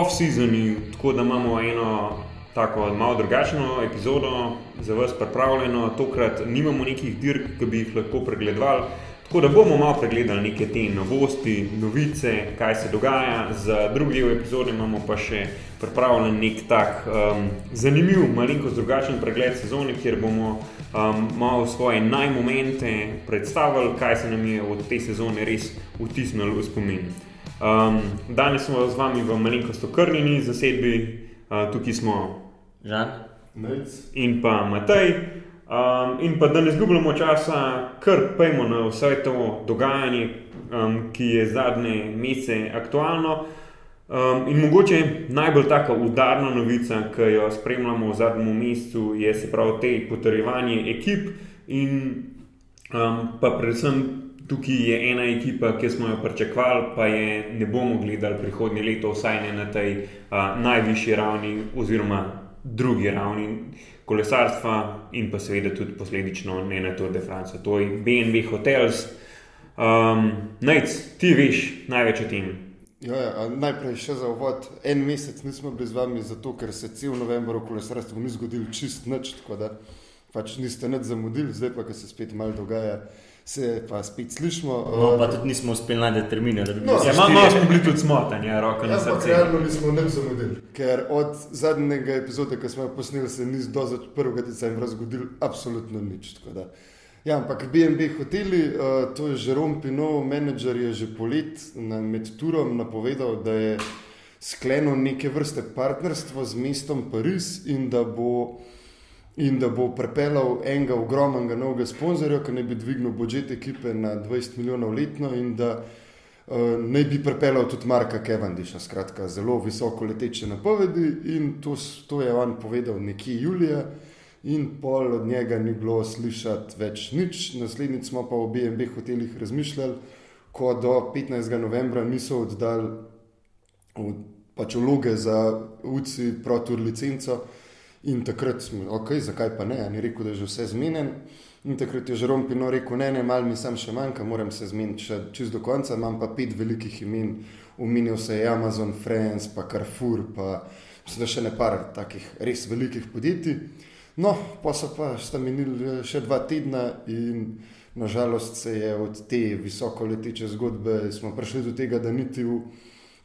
off-seasonu, tako da imamo eno tako malo drugačno epizodo za vas pripravljeno. Tokrat nimamo nekih dirk, ki bi jih lahko pregledovali. Tako da bomo malo pregledali neke te novosti, novice, kaj se dogaja. Za drugi del epizode imamo pa še pripravljen nek tak um, zanimiv, malenkost drugačen pregled sezone, kjer bomo um, malo svoje najmomente predstavili, kaj se nam je od te sezone res vtisnilo v spomin. Um, danes smo z vami v malenkost okrnjeni zasedbi, uh, tukaj smo Žan. in pa Matej. Um, in pa da ne zgubljamo časa, kar pejmo na vse to dogajanje, um, ki je zadnje mesece aktualno. Um, in mogoče najbolj taka udarna novica, ki jo spremljamo v zadnjem mesecu, je se pravi te potrjevanje ekip. In um, pa predvsem tukaj je ena ekipa, ki smo jo pričakovali, pa je ne bomo gledali prihodnje leto, vsaj ne na tej uh, najvišji ravni, oziroma drugi ravni kolesarstva in pa seveda tudi posledično ne na Tour de France, to je BNB Hotels. Um, Najc, ti veš največ o tem. Ja, ja, najprej še za uvod. En mesec nismo bili z vami, zato ker se cel november v kolesarstvu ni zgodil čist nič, tako da pač niste nič zamudili, zdaj pa, ko se spet malo dogaja, se pa spet slišimo. No, pa tudi nismo uspeli najti termine, da bi No, Ja, malo smo bili tudi smotani, ja, roka na Ja, srce. realno nismo nič zamudili, ker od zadnjega epizode, ki smo jo posneli, se ni do 1. decembra zgodil absolutno nič. tako da. Ja, ampak BNB hoteli, uh, to je Žerom Pinov, menedžer je že polet na, med turom napovedal, da je sklenil neke vrste partnerstvo z mestom Pariz in da bo, in da bo pripeljal enega ogromnega novega sponzorja, ki naj bi dvignil budžet ekipe na 20 milijonov letno in da uh, naj bi pripeljal tudi Marka Kevandisha, skratka zelo visoko leteče napovedi in to, to je on povedal nekje julija. In pol od njega ni bilo slišati več nič. Naslednjič smo pa v BNB hotelih razmišljali, ko do 15. novembra niso oddali v- pač vloge za UCI ProTour licenco. In takrat smo, ok, zakaj pa ne, A ni rekel, da je že vse zmenjen. In takrat je Žerom Pino rekel, ne, ne, malo mi sam še manjka, moram se zmeniti še čist do konca, imam pa pet velikih imen, omenil se je Amazon, France, pa Carrefour, pa mislim, da še ne par takih res velikih podjetij. No, pa so pa sta minili eh, še dva tedna in nažalost se je od te visoko leteče zgodbe smo prišli do tega, da niti v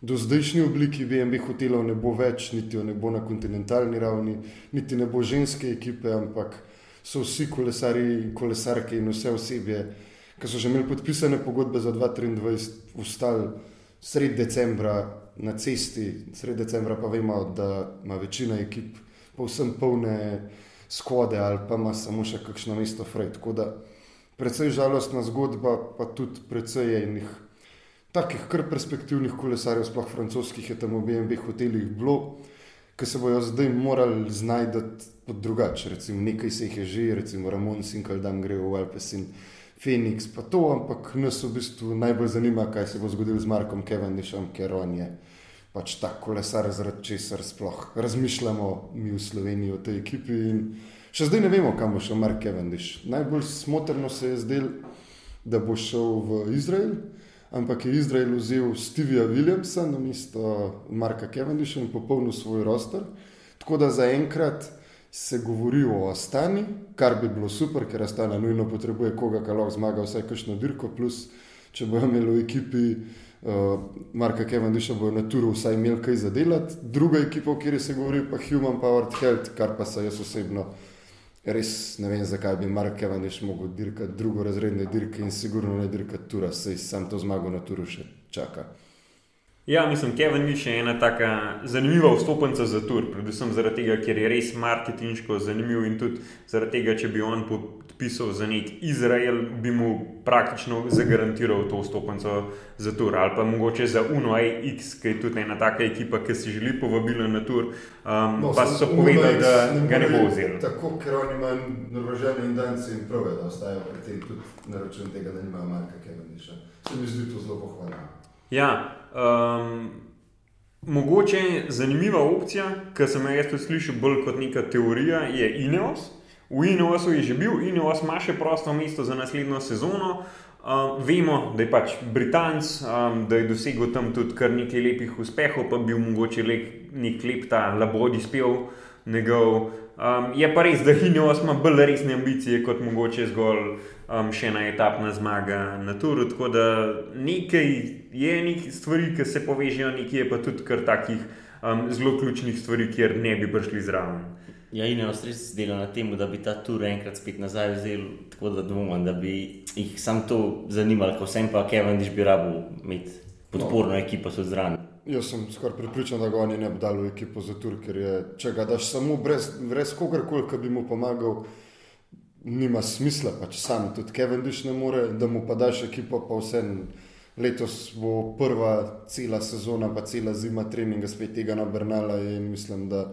do zdajšnji obliki BNB hotelov ne bo več, niti jo ne bo na kontinentalni ravni, niti ne bo ženske ekipe, ampak so vsi kolesari, kolesarke in vse osebje, ki so že imeli podpisane pogodbe za 2023, ustali sred decembra na cesti, sred decembra pa vemo, da ima večina ekip povsem polne skode ali pa ima samo še kakšno mesto fraj. Tako da precej žalostna zgodba, pa tudi precej enih takih kar perspektivnih kolesarjev, sploh francoskih, je tam v BNB hotelih bilo, ki se bojo zdaj morali znajti pod drugače. Recimo nekaj se jih je že, recimo Ramon Sinkaldam gre v Alpes in Phoenix, pa to, ampak nas v bistvu najbolj zanima, kaj se bo zgodilo z Markom Cavendishom, ker on je pač ta kolesar, zaradi česar sploh razmišljamo mi v Sloveniji o tej ekipi. In še zdaj ne vemo, kam bo šel Mark Cavendish. Najbolj smotrno se je zdelo, da bo šel v Izrael, ampak je Izrael vzel Stevija Williamsa na mesto Marka Cavendisha in popolnil svoj roster. Tako da zaenkrat se govori o Astani, kar bi bilo super, ker Astana nujno potrebuje koga, ki lahko zmaga vsaj kakšno dirko, plus če bojo imeli v ekipi uh, Marka Cavendisha, bojo na turu vsaj imeli kaj za delati. Druga ekipa, o kateri se govori, pa Human Powered Health, kar pa se jaz osebno res ne vem, zakaj bi Mark Cavendish mogel dirkati drugorazredne dirke in sigurno ne dirkati tura, saj sam to zmago na turu še čaka. Ja, mislim, Kevin Miš je ena tako zanimiva vstopnica za tur, predvsem zaradi tega, ker je res marketinško zanimiv in tudi zaradi tega, če bi on podpisal za nek Izrael, bi mu praktično zagarantiral to vstopnico za tur. Ali pa mogoče za Uno AX, ki je tudi ena taka ekipa, ki si želi povabila na tur, um, no, pa so povedali, da ga ne bo vzel. Tako, ker oni imajo Norvežane in Danci in prve, da ostajajo pri tem tudi na račun tega, da nimajo Marka Cavendisha. Se mi zdi to zelo pohvalno. Ja, um, mogoče zanimiva opcija, ki sem jo jaz tudi slišal bolj kot neka teorija, je Ineos. V Ineosu je že bil, Ineos ima še prosto mesto za naslednjo sezono. Um, vemo, da je pač Britanc, um, da je dosegel tam tudi kar nekaj lepih uspehov, pa bi bil mogoče le, nek lep ta labodi spel njegov. Um, je pa res, da Hineos ima bolj resne ambicije kot mogoče zgolj um, še ena etapna zmaga na Turu. Tako da nekaj je nekaj stvari, ki se povežejo, nekaj je pa tudi kar takih um, zelo ključnih stvari, kjer ne bi prišli zraven. Ja, in eno res dela na tem, da bi ta tur enkrat spet nazaj vzel, tako da dvomim, da bi jih sam to zanimalo, ko sem pa Kevin, da bi rabil imeti podporno no. ekipo so zraven. Jaz sem skoraj pripričan, da ga oni ne bi dali v ekipo za tur, ker je, če ga daš samo brez, brez kogarkoli, ki bi mu pomagal, nima smisla, pač sam tudi Kevin Diš ne more, da mu pa daš ekipo, pa vse. Letos bo prva cela sezona, pa cela zima treninga spet tega na Bernala in mislim, da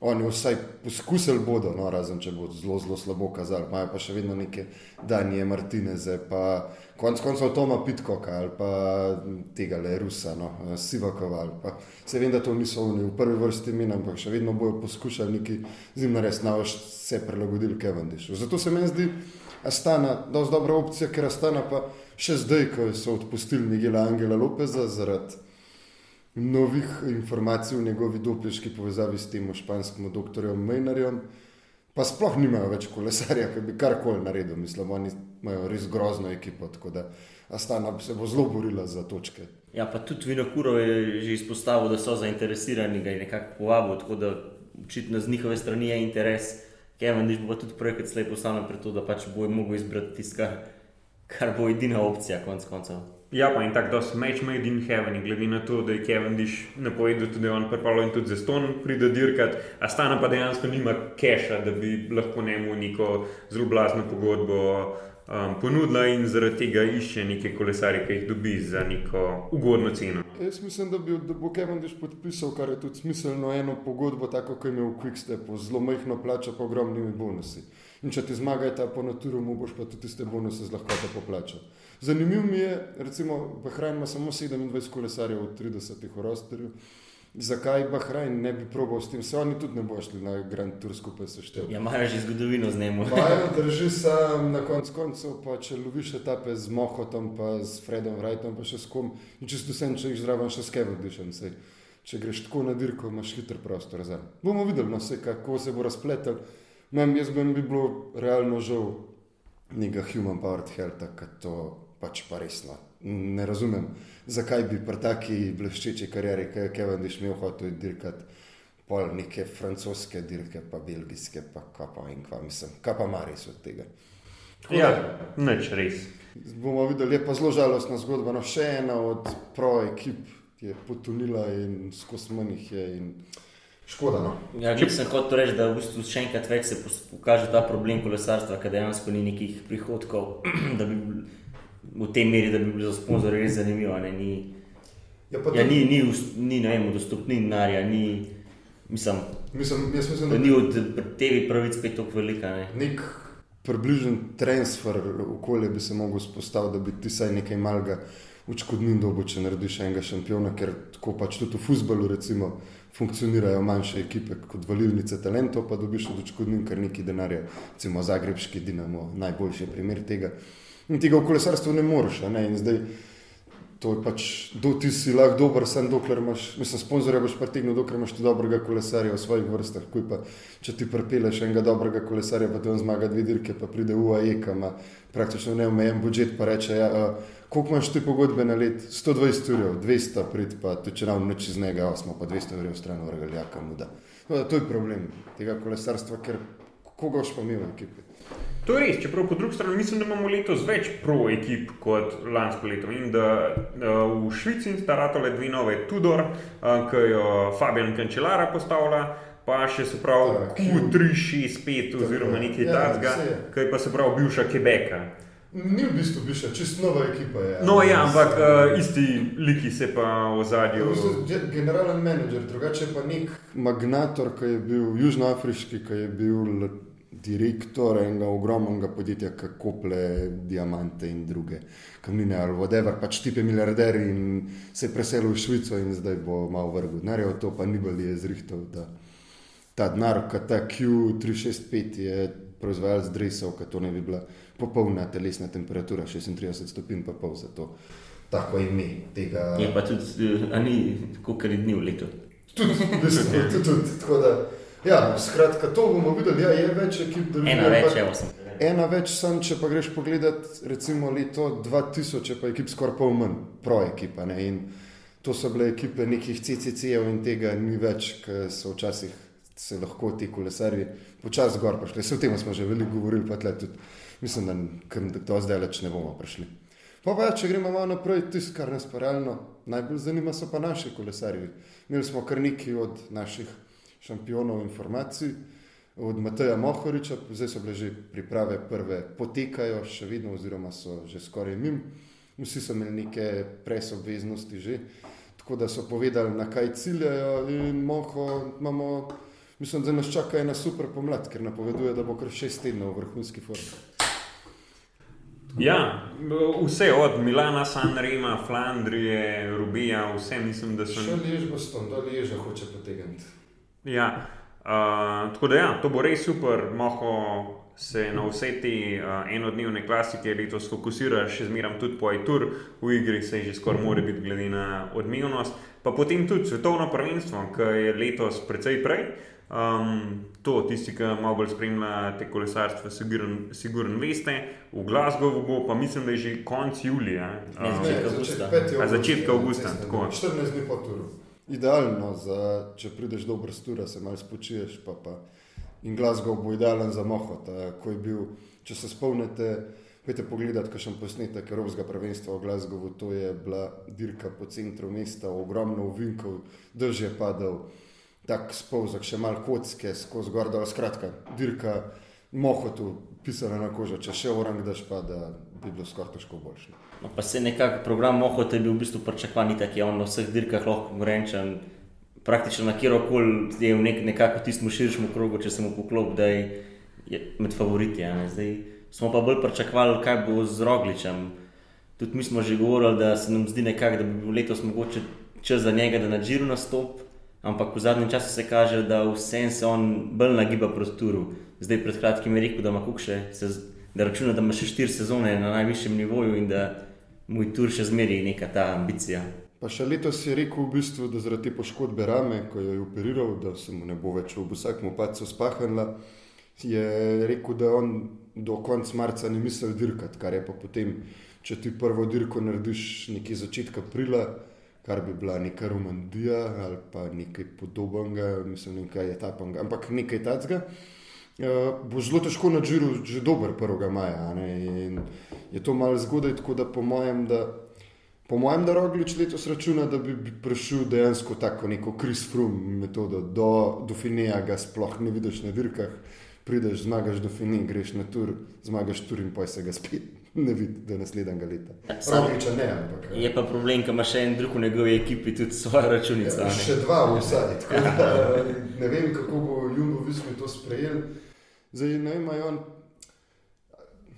Oni vsaj poskusili bodo, no, razen če bo zelo, zelo slabo kazali, imajo pa še vedno neke Danije, Martineze, pa konec koncev Toma Pitkoka ali pa tega le Rusa, no, Sivakova ali pa se vem, da to niso oni v prvi vrsti min, ampak še vedno bojo poskušali neki zimno res na vse se prilagodili Kevendišu. Zato se meni zdi Astana dosti dobra opcija, ker Astana pa še zdaj, ko so odpustili Miguela Angela Lopeza zaradi novih informacij v njegovi dopiški povezavi s tem španskim doktorjem Mejnarjem. Pa sploh nimajo več kolesarja, ki bi karkoli naredil. Mislim, oni imajo res grozno ekipo, tako da Astana se bo zelo borila za točke. Ja, pa tudi Vinokurov je že izpostavil, da so zainteresirani, ga je nekako povabil, tako da očitno z njihove strani je interes. Kevin Diš bo tudi projekt slej postavljen pred to, da pač bo mogel izbrati tisto, kar, kar bo edina opcija, konc koncev. Ja, pa in tako, da so match made in heaven, glede na to, da je Kevin Diš napovedal, da je on pripravljen in tudi za ston pride dirkat, a stana pa dejansko nima keša, da bi lahko njemu neko zelo blazno pogodbo um, ponudila in zaradi tega išče neke kolesarje, ki jih dobi za neko ugodno ceno. Jaz mislim, da, bi, da bo Kevin Diš podpisal, kar je tudi smiselno, eno pogodbo, tako kot je imel v Quickstepu, zelo majhno plačo, pa ogromnimi bonusi. In če ti zmagajo ta po naturu, mu boš pa tudi te bonuse z lahkoto poplačal. Zanimivo mi je, recimo, Bahrajn ima samo 27 kolesarjev od 30 v rosterju. Zakaj Bahrajn ne bi probal s tem? Se oni tudi ne bojo šli na Grand Tour skupaj s številkami. Ja, imajo že zgodovino z njim. Imajo, drži se na koncu koncev, pa če loviš etape z Mohotom, pa z Fredom Wrightom, pa še s kom, in če si vsem, če jih zraven še s Kevindišem, če greš tako na dirko, imaš hiter prostor za. Bomo videli, no, se, kako se bo razpletel. Mem, jaz bi mi bilo realno žal nekega human powered health, kot to pač pa resno. Ne razumem, zakaj bi pri taki bleščeči karieri, ki je Kevin Dišmil hotel dirkati pol neke francoske dirke, pa belgijske, pa kapa in kva mislim, kapa maris od tega. Ja, neč res. Bomo videli, je pa zelo žalostna zgodba, no še ena od pro ekip je potonila in skozi manjih je in škoda. No. Ja, če sem hotel reči, da v bistvu še enkrat več se pokaže ta problem kolesarstva, ker dejansko ni nekih prihodkov, da bi v tej meri, da bi bilo za sponzorje res zanimivo. Ne, ni, ja, ja, ni, ni, ni, ne vem, dostopni denarja, ni, mislim, mislim, mislim, da ni od TV pravic spet tako velika. Ne. Nek približen transfer okolje bi se lahko spostavil, da bi ti saj nekaj malega učkodnin dobo, če narediš enega šampiona, ker tako pač tudi v futbalu recimo. Funkcionirajo manjše ekipe kot valilnice talentov, pa dobiš od učkodnin kar nekaj denarja, recimo Zagrebski Dinamo, najboljši primer tega. In tega v kolesarstvu ne moreš. Ne? Zdaj, to je pač, do ti si lahko dober, sem dokler imaš, mislim, sponzorja boš pritegnil, dokler imaš ti dobrega kolesarja v svojih vrstah. Pa, če ti prepeleš enega dobrega kolesarja, pa ti on zmaga dve dirke, pa pride UAE, ki ima praktično neomejen budžet, pa reče, ja, uh, koliko imaš ti pogodbe na let? 120 ur, 200 prid, pa če nam neč iz njega, smo pa 200 ur stran vrgaljaka muda. No, to je problem tega kolesarstva, ker koga boš pa imel v ekipi. To je res, čeprav po drugi strani mislim, da imamo letos več pro-ekip kot lansko leto. In da uh, v Švici sta ratole dve nove Tudor, uh, ki jo Fabian Cancellara postavlja, pa še se pravi Q365 oziroma nekaj ja, takega, ki pa se pravi bivša Quebeca. Ni v bistvu biša, čist nova ekipa je. No, ja, ampak uh, isti liki se pa v zadju. Generalen menedžer, drugače pa nek magnator, ki je bil južnoafriški, ki je bil direktor enega ogromnega podjetja, ki kople diamante in druge kamnine ali whatever, pač tipe milijarder in se je preselil v Švico in zdaj bo malo vrgel. Narejo to, pa ni bolj je zrihtel, da ta denar, ki ta Q365 je proizvajalec dresov, ki to ne bi bila popolna telesna temperatura, 36 stopinj pa pol za to. Tako ime tega. Je pa tudi, a ni koliko dni v letu. Tudi, tudi, tudi, tudi, tako da. Ja, skratka, to bomo videli. Ja, je več ekip, da bi. Ena več, evo sem. Ena več, sem, če pa greš pogledat, recimo leto 2000, pa je ekip skoraj pol manj, pro ekipa. Ne? In to so bile ekipe nekih CCC-jev in tega ni več, ker so včasih se lahko ti kolesari počasi gor prišli. Vse o tem smo že veliko govorili, pa tudi mislim, da do zdaj več ne bomo prišli. Pa pa, če gremo malo naprej, tisto, kar nas pa realno najbolj zanima, so pa naši kolesarji. Imeli smo kar nekaj od naših šampionov informacij, od Mateja Mohoriča, zdaj so bile že priprave prve, potekajo še vedno, oziroma so že skoraj mim. Vsi so imeli neke presobveznosti že, tako da so povedali, na kaj ciljajo in moho imamo. Mislim, da nas čaka ena super pomlad, ker napoveduje, da bo kar šest tednov v vrhunski formi. Ja, vse od Milana, Sanrema, Flandrije, Rubija, vse mislim, da so. Še lež bo ston, da lež hoče potegniti. Ja, uh, tako da ja, to bo res super, moho se na vse te uh, enodnevne klasike letos fokusira, še zmeram tudi po iTur, v igri se že skoraj more biti glede na odmevnost. Pa potem tudi svetovno prvenstvo, ki je letos precej prej. Um, to, tisti, ki malo bolj spremljajo te kolesarstva, sigurno veste. V Glasgowu bo, pa mislim, da je že konec julija. Um, začetek avgusta. 14 dni po turu. Idealno, za, če prideš do Brstura, se malo spočiješ. Pa, pa. In Glasgow bo idealen za moho. Bil, če se spomnite, pojďte pogledat, kaj še posnetek Evropskega prvenstva v Glasgowu. To je bila dirka po centru mesta, ogromno uvinkov, dež je padal tak spolzak, še malo kocke, skozi gor dol, skratka, dirka, mohotu, pisana na kožo, če še orang daš pa, da bi bilo skoraj težko boljše. No, pa se nekako program mohote je bil v bistvu pričakovan, tako je on na vseh dirkah lahko konkurenčen, praktično na kjer koli je v nek, nekako tistem širšem krogu, če se mu poklop, da je med favoriti. Zdaj smo pa bolj pričakovali, kaj bo z Rogličem. Tudi mi smo že govorili, da se nam zdi nekako, da bi bil letos mogoče čas za njega, da na džiru nastopi. Ampak v zadnjem času se kaže, da vse se on bolj nagiba prostoru. Zdaj pred kratkim je rekel, da ima kukše, da računa, da ima še štiri sezone na najvišjem nivoju in da mu je tur še zmeri neka ta ambicija. Pa še letos je rekel, v bistvu, da zaradi te poškodbe rame, ko jo je operiral, da se mu ne bo več v vsakem pacu spahnila, je rekel, da on do konca marca ne misli dirkati, kar je pa potem, če ti prvo dirko narediš nekje začetka aprila kar bi bila neka romantija ali pa nekaj podobnega, mislim, nekaj etapnega, ampak nekaj tacga. Bo zelo težko na žiru, že dober 1. maja. Je to malo zgodaj, tako da po mojem, da, po mojem, da Roglič letos računa, da bi, prišel dejansko tako neko Chris Froome metodo, do, Fineja ga sploh ne vidiš na dirkah, prideš, zmagaš do Fineja, greš na tur, zmagaš tur in pa se ga spet ne vidi do naslednjega leta. Rogliča ne, ampak. Je pa problem, ker ima še en drug v njegovi ekipi tudi svojo računico. Ja, še dva vsaj. Ne vem, kako bo Jumbo Visko to sprejel. Zdaj, ne vem, on,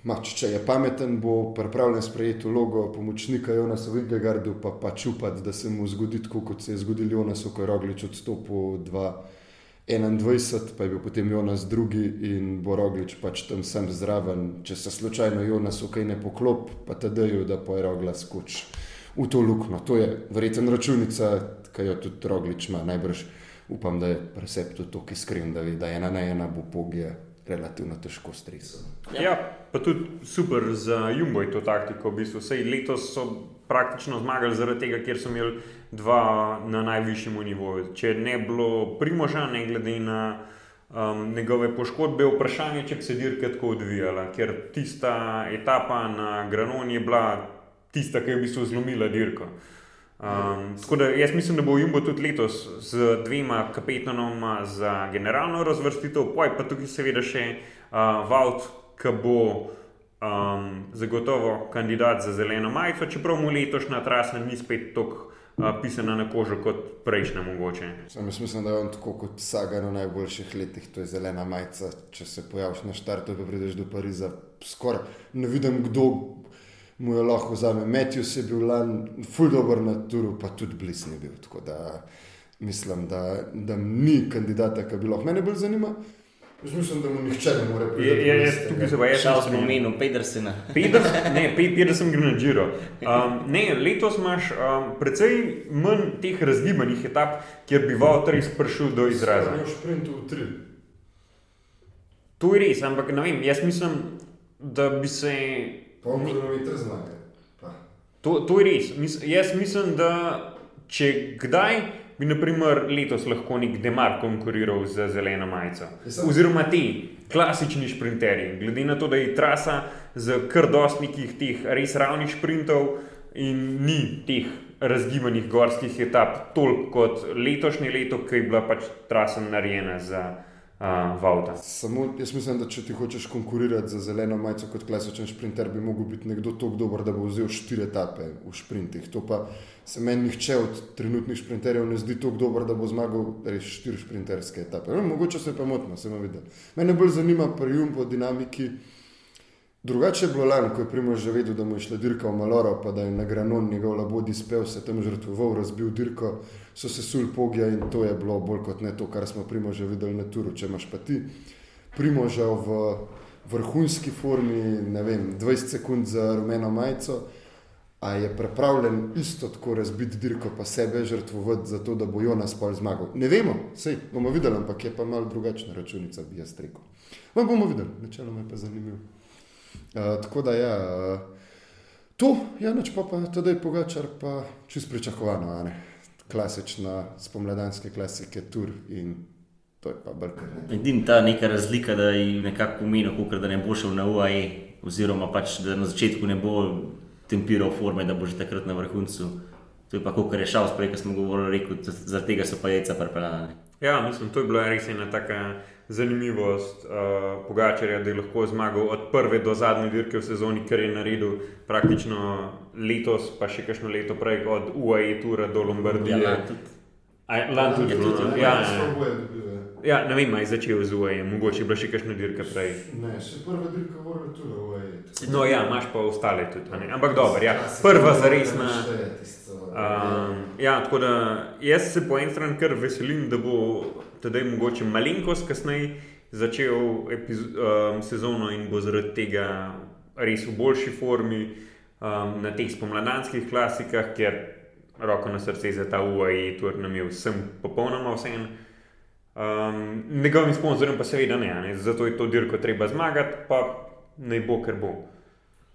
mač, če je pameten, bo pripravljen sprejeti vlogo pomočnika Jonasa Vingegardu, pa pa čupati, da se mu zgodi tako, kot se je zgodil Jonas, ko je Roglič odstopil dva. 21, pa je bil potem Jonas drugi in Boroglič pač tam sem zraven. Če se slučajno Jonas ok ne poklop, pa te dajo, da poje rogla skoč v to lukno. To je verjeten računica, ki jo tudi Roglič ima. Najbrž upam, da je presep tudi to, ki skrim, da ve, da ena na ena bo pogija relativno težko stresati. Ja, pa tudi super za Jumbo je to taktiko. V bistvu. Sej letos so praktično zmagali zaradi tega, ker so imeli dva na najvišjem nivoju. Če ne bi bilo primoža, ne glede na um, njegove poškodbe, vprašanje, če bi se dirka tako odvijala, ker tista etapa na Granoni je bila tista, ki je v bistvu zlomila dirko. Um, tako da jaz mislim, da bo Jumbo tudi letos z dvema kapetanoma za generalno razvrstitev, pa tudi seveda še uh, Vaut, ki bo um, zagotovo kandidat za zeleno majico, čeprav mu letošnja trasa ni spet tako uh, pisana na kožo kot prejšnja mogoče. Sam jaz mislim, da je on tako kot saga na najboljših letih, to je zelena majica. Če se pojaviš na štartu, pa prideš do Pariza, skoraj ne vidim, kdo mu je lahko vzame. Matthews je bil lan, full dobro na turu, pa tudi blizu ni bil. mislim, da, da ni kandidata, ki bi lahko mene bolj zanimal. Jaz mislim, da mu nihče ne more priti. Tukaj se pa je šel s pomenom Pedersena. Ne, Pedersen gre na Džiro. Um, ne, letos imaš um, precej manj teh razgibanih etap, kjer bi Valter izpršil do izraza. Ne, šprintu v tri. To je res, ampak ne vem, jaz mislim, da bi se. Polnovitre zmage. To, to je res. Mis, jaz mislim, da če kdaj bi naprimer, letos lahko nek demar konkuriral z zeleno majico. Oziroma ti klasični sprinterji, glede na to, da je trasa z kar dostnikih teh res ravnih sprintov in ni teh razgibanih gorskih etap, toliko kot letošnje leto, ki je bila pač trasa narejena za uh, Samo jaz mislim, da če ti hočeš konkurirati za zeleno majico kot klasičen sprinter, bi lahko bil nekdo tako dober, da bo vzel štiri etape v sprintih. To pa se meni nihče od trenutnih sprinterjev ne zdi tako dober, da bo zmagal res štiri sprinterske etape. No, mogoče se pa motno, sem videl. Mene bolj zanima pri Jumbo dinamiki. Drugače je bilo lani, ko je Primož že vedel, da mu je šla dirka v Maloro, pa da je na Granon njegov labodi spel, se tam žrtvoval, razbil dirko, so se sul pogja in to je bilo bolj kot ne to, kar smo Primož že videli na turu. Če imaš pa ti Primoža v vrhunski formi, ne vem, 20 sekund za rumeno majico, a je pripravljen isto tako razbiti dirko, pa sebe žrtvovati za to, da bo Jonas pol zmagal. Ne vemo, sej bomo videli, ampak je pa malo drugačna računica, bi jaz rekel. Ma bomo videli, načeloma je pa zanimivo. Uh, tako da je ja, uh, to, ja, neč pa, pa tudi je pogačar, pa čist pričakovano, klasična spomladanske klasike, tur in to je pa brk. Edina ta neka razlika, da je nekako pomenil, da ne bo šel na UAE, oziroma pač, da na začetku ne bo tempiral forme, da bo že takrat na vrhuncu. To je pa, kot je šel sprej, ko smo govorili, rekel, zaradi tega so pa jajca prepeljane. Ja, mislim, to je bila res ena taka zanimivost uh, Pogačarja, da je lahko zmagal od prve do zadnje dirke v sezoni, kar je naredil praktično letos, pa še kakšno leto prej, od UAE Tura do Lombardije. Ja, Land tudi. Ja, ja, ne vem, aj začel z UAE, mogoče je bila še kakšna dirka prej. Ne, še prva dirka mora tudi v UAE. No, ja, imaš pa ostale tudi. Ampak dobro, ja, prva zaresna. Um, ja, tako da jaz se po eni strani kar veselim, da bo tedaj mogoče malenkost kasneje začel um, sezono in bo zaradi tega res v boljši formi um, na teh spomladanskih klasikah, ker roko na srce za ta UAE tour nam je vsem popolnoma vseeno. Um, njegovim sponzorjem pa seveda ne, ne, zato je to dirko treba zmagati, pa ne bo, ker bo.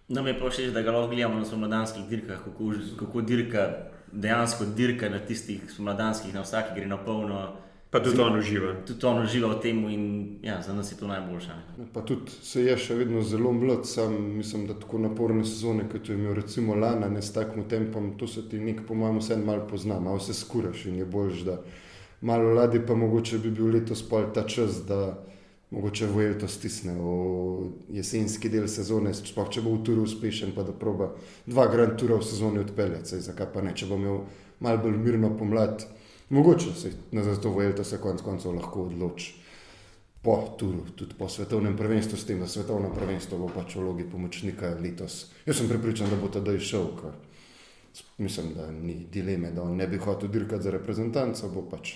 Nam je pa všeč, da ga lahko gledamo na spomladanskih dirkah, kako, kako dirka, dejansko dirka na tistih spomladanskih, na vsaki gre na polno. Pa tudi on uživa. Tudi on uživa v tem in ja, za nas je to najboljše. Pa tudi se je še vedno zelo mlad, sam mislim, da tako naporne sezone, kot je imel recimo Lana, ne s takim tempom, to se ti nek, po mojem, vse malo pozna, malo se skuraš in je boljš, da malo ladi, pa mogoče bi bil letos pol ta čas, da mogoče vojel to stisne v jesenski del sezone, sploh če bo v turu uspešen, pa da proba dva grand tura v sezoni odpeljati, zakaj pa ne, če bo imel malo bolj mirno pomlad. Mogoče se na zato vojel, da se konec koncev lahko odloči po turu, tudi po svetovnem prvenstvu, s tem, da svetovno prvenstvo bo pač v vlogi pomočnika letos. Jaz sem pripričan, da bo ta doj šel, ker mislim, da ni dileme, da on ne bi hotel dirkati za reprezentanco, bo pač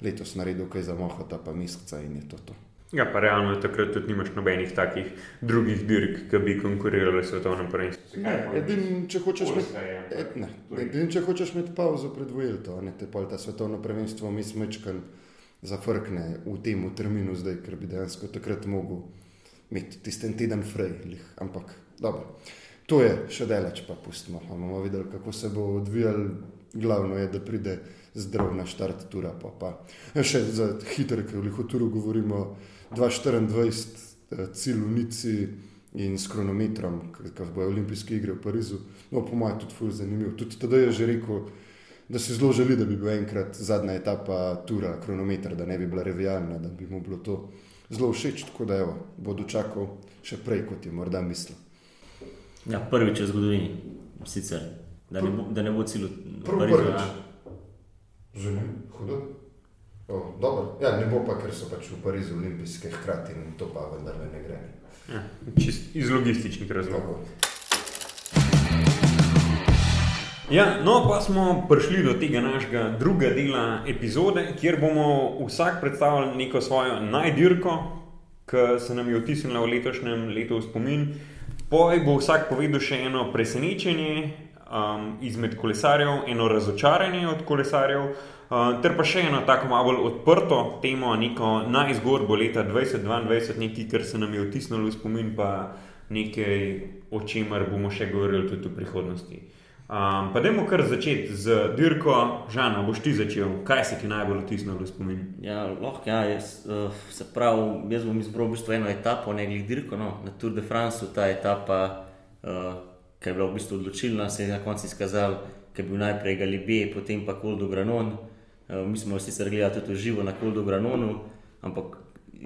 letos naredil kaj za mohota, pa miskca in je to to. Ja, pa realno takrat tudi nimaš nobenih takih drugih dirk, ki bi konkurirali svetovnem prvenstvu. Edini, če hočeš imeti edin, če hočeš imeti pauzo pred Vuelto, ne te pol ta svetovno prvenstvo, mi smečkan zafrkne v tem terminu zdaj, ker bi dejansko takrat mogel imeti tisten teden frej. Ampak dobro, to je še delač, pa pustimo. Bomo videli, kako se bo odvijal. Glavno je, da pride zdrav na štart tura. Pa, pa. Še za hitre, ker v lihoturu govorimo. 2024, eh, cilj v Nici in s kronometrom, ki bojo olimpijske igre v Parizu. No, po mojem, tudi zelo zanimiv. Tudi tada je že rekel, da si zelo želi, da bi bil enkrat zadnja etapa tura, kronometer, da ne bi bila revijalna, da bi mu bilo to zelo všeč. Tako da evo, bo dočakal še prej, kot je morda mislil. Ja, prvič v zgodovini, sicer, da ne bo, da ne bo cilj v Parizu. Zanimivo, hudo. Oh, ja, ne bo pa, ker so pač v Parizu olimpijske hkrati in to pa vendar ne gre. Ja, iz logističnih razlogov. Ja, no, pa smo prišli do tega našega drugega dela epizode, kjer bomo vsak predstavili neko svojo najdirko, ki se nam je vtisnila v letošnjem letu v spomin. Poj bo vsak povedal še eno presenečenje um, izmed kolesarjev, eno razočaranje od kolesarjev, uh, ter pa še eno tako malo odprto temo, neko najzgodbo leta 2022, nekaj, kar se nam je vtisnilo v spomin, pa nekaj, o čemer bomo še govorili tudi v prihodnosti. Um, pa dajmo kar začeti z dirko, Žana, boš ti začel, kaj se ti najbolj vtisnilo v spomin? Ja, lahko, ja, jaz, uh, se pravi, jaz bom izbral v bistvu eno etapo, ne glede no, na Tour de France, ta etapa, uh, ki je bila v bistvu odločilna, se je na koncu izkazal, ker je bil najprej Galibije, potem pa Koldo Granon. Uh, mi smo sicer gledali tudi živo na Koldo Granonu, ampak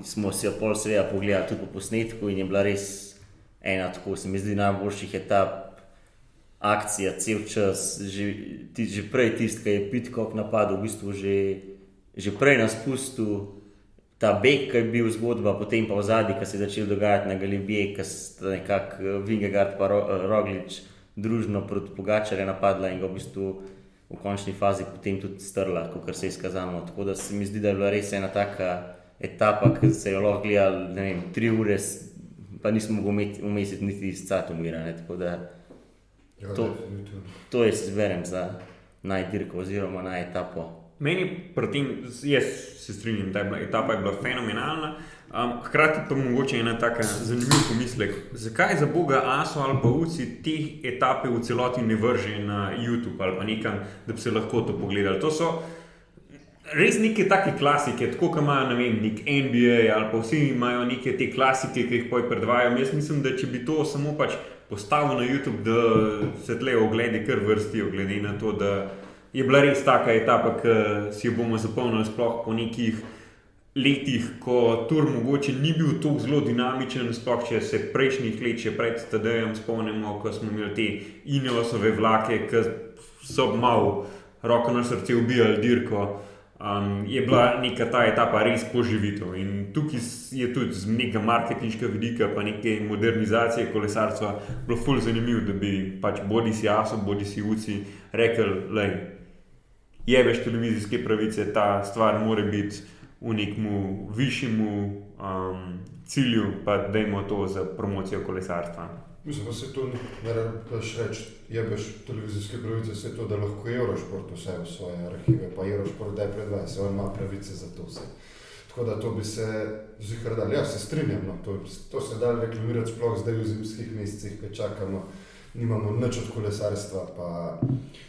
smo si jo pol svega pogledali tudi po posnetku in je bila res ena, tako se mi zdi, najboljših etap akcija, cel čas, že, ti, že prej tisti, ki je Pitkop napadel, v bistvu že, že prej nas pustil. Ta beg, ki je bil zgodba, potem pa v zadnji, ki se je začel dogajati na Galibiji, ki sta nekako eh, Vingegard in eh, Roglič družno proti Pogačarju napadla in ga v bistvu v končni fazi potem tudi strla, kot se je izkazalo. Tako da se mi zdi, da je bila res ena taka etapa, ki se je lahko gledala, ne vem, tri ure, pa nismo mogli umestiti niti iz Catomira. Ja, To- To jaz izberem za najdirko oziroma na etapo. Meni, tem, jaz se strinjam, da je bila etapa je bila fenomenalna. Um, hkrati pa mogoče ena tako zanimiva pomislek. Zakaj za Boga Aso ali pa Uci te etape v celoti ne vrže na YouTube ali pa nekam, da bi se lahko to pogledali? To so res neke take klasike, tako kot imajo vem, nek NBA ali pa vsi imajo neke te klasike, ki jih poj predvajajo. Jaz mislim, da če bi to samo pač postavil na YouTube, da se tle ogledi kar vrstijo, glede na to, da je bila res taka etapa, ki si jo bomo zapomnili sploh po nekih letih, ko tur mogoče ni bil tako zelo dinamičen, sploh če se prejšnjih let, še pred TD-jem spomnimo, ko smo imeli te inovasove vlake, ki so malo roko na srce ubijali dirko. Um, je bila neka ta etapa res poživitev. In tukaj je tudi z nekega marketinškega vidika, pa neke modernizacije kolesarstva, bilo fully zanimivo, da bi pač bodi si aso, bodi si uci rekel, da jebeš televizijske pravice, ta stvar mora biti v nekem višjemu um, cilju, pa dajmo to za promocijo kolesarstva. Mislim, da se to ne rabiš reči, jebeš televizijske pravice, se to, da lahko Eurošport vse v svoje arhive, pa Eurošport da je predvajal, on ima pravice za to vse. Tako da to bi se zihar dal. Ja, se strinjam, no, to, to se da reklamirati sploh zdaj v zimskih mesecih, ki čakamo, nimamo nič od kolesarstva, pa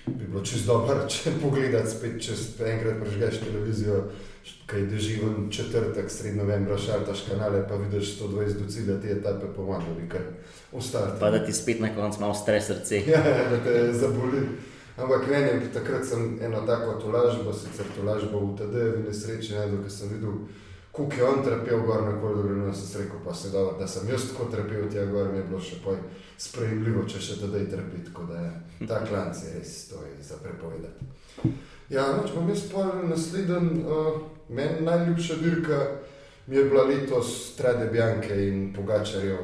bi bilo čisto dobro, če pogledati spet, če enkrat prežgeš televizijo, kaj deživen četrtek, sred novembra, šaltaš kanale, pa vidiš 120 do cilja te etape, pomaga bi kar ostati. Pa da ti spet na koncu malo stres srce. Ja, ja, da te zaboli. Ampak meni, takrat sem eno tako tolažbo, sicer tolažbo v TD-ju, nesreči, ne, ker sem videl, koliko je on trpel gor na Koldu, in sem rekel, pa se dobro, da sem jaz tako trpel tja gor, mi je bilo še poj sprejemljivo, če še TD trpi, tako da je ta klanc je res, to je za prepovedati. Ja, noč bom jaz pol naslednji, uh, meni najljubša dirka mi je bila letos Strade Bianche in Pogačarjev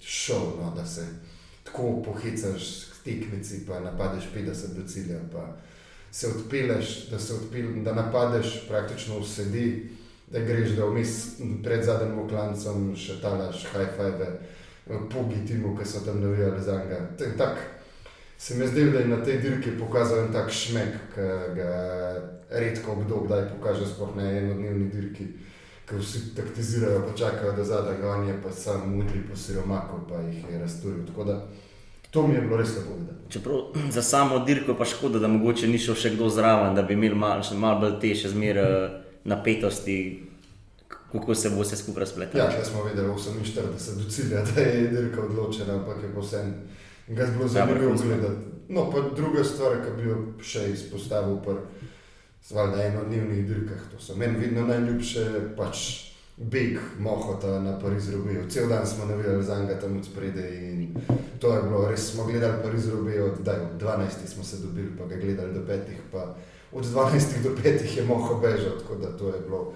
šov, no, da se tako pohecaš k tekmici, pa napadeš 50 do cilja, pa se odpeleš, da se odpeleš, da napadeš praktično v sedi, da greš, da vmes pred zadnjim oklancem še talaš five, pogi timu, ki so tam navijali za njega. Se mi zdi, da je na tej dirki pokazal en tak šmek, ki ga redko kdo kdaj pokaže, sploh na enodnevni dirki. Ker vsi taktizirajo, pa čakajo, da zadaj ga on je pa sam mudri po siromaku, pa jih je razturil. To mi je bilo res lepo videti. Čeprav za samo dirko pa škoda, da mogoče ni šel še kdo zraven, da bi imeli malo mal bolj te še zmer eh, napetosti, kako se bo vse skupaj razpletlo. Ja, če smo vedeli 48 do cilja, da je dirka odločena, ampak je posebno. In ga je bilo zanimivo vrhunsko. gledati. No, pa druga stvar, ki bi jo še izpostavil, pa na enodnevnih dirkah, to so meni vedno najljubše, pač beg Mohota na Pariz Rubijo. Cel dan smo navijali za njega tam od spredaj in to je bilo res, smo gledali Pariz Rubijo, od, daj, od 12 smo se dobili, pa ga gledali do 5, pa od 12 do 5 je Moho bežal, tako da to je bilo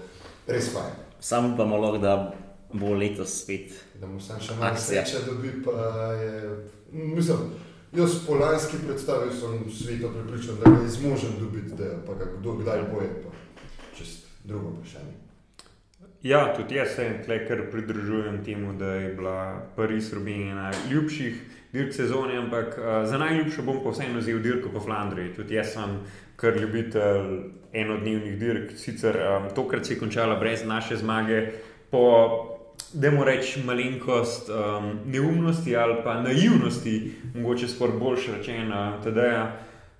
res fajn. Sam upamo, lahko, da bo letos spet. Da mu sam še malo sreče dobi, pa je, mislim, Jaz po lanski predstavi sem sveto pripričan, da ga je zmožen dobiti, da pa ga kdo kdaj boje, pa čez drugo vprašanje. Ja, tudi jaz se kar pridružujem temu, da je bila Pariz Rubin ena ljubših dirk sezone, ampak uh, za najljubšo bom pa vseeno vzel dirko po Flandriji. Tudi jaz sem kar ljubitelj enodnevnih dirk, sicer um, tokrat se je končala brez naše zmage, po da mu rečem malenkost um, neumnosti ali pa naivnosti, mogoče skoraj boljš rečeno, da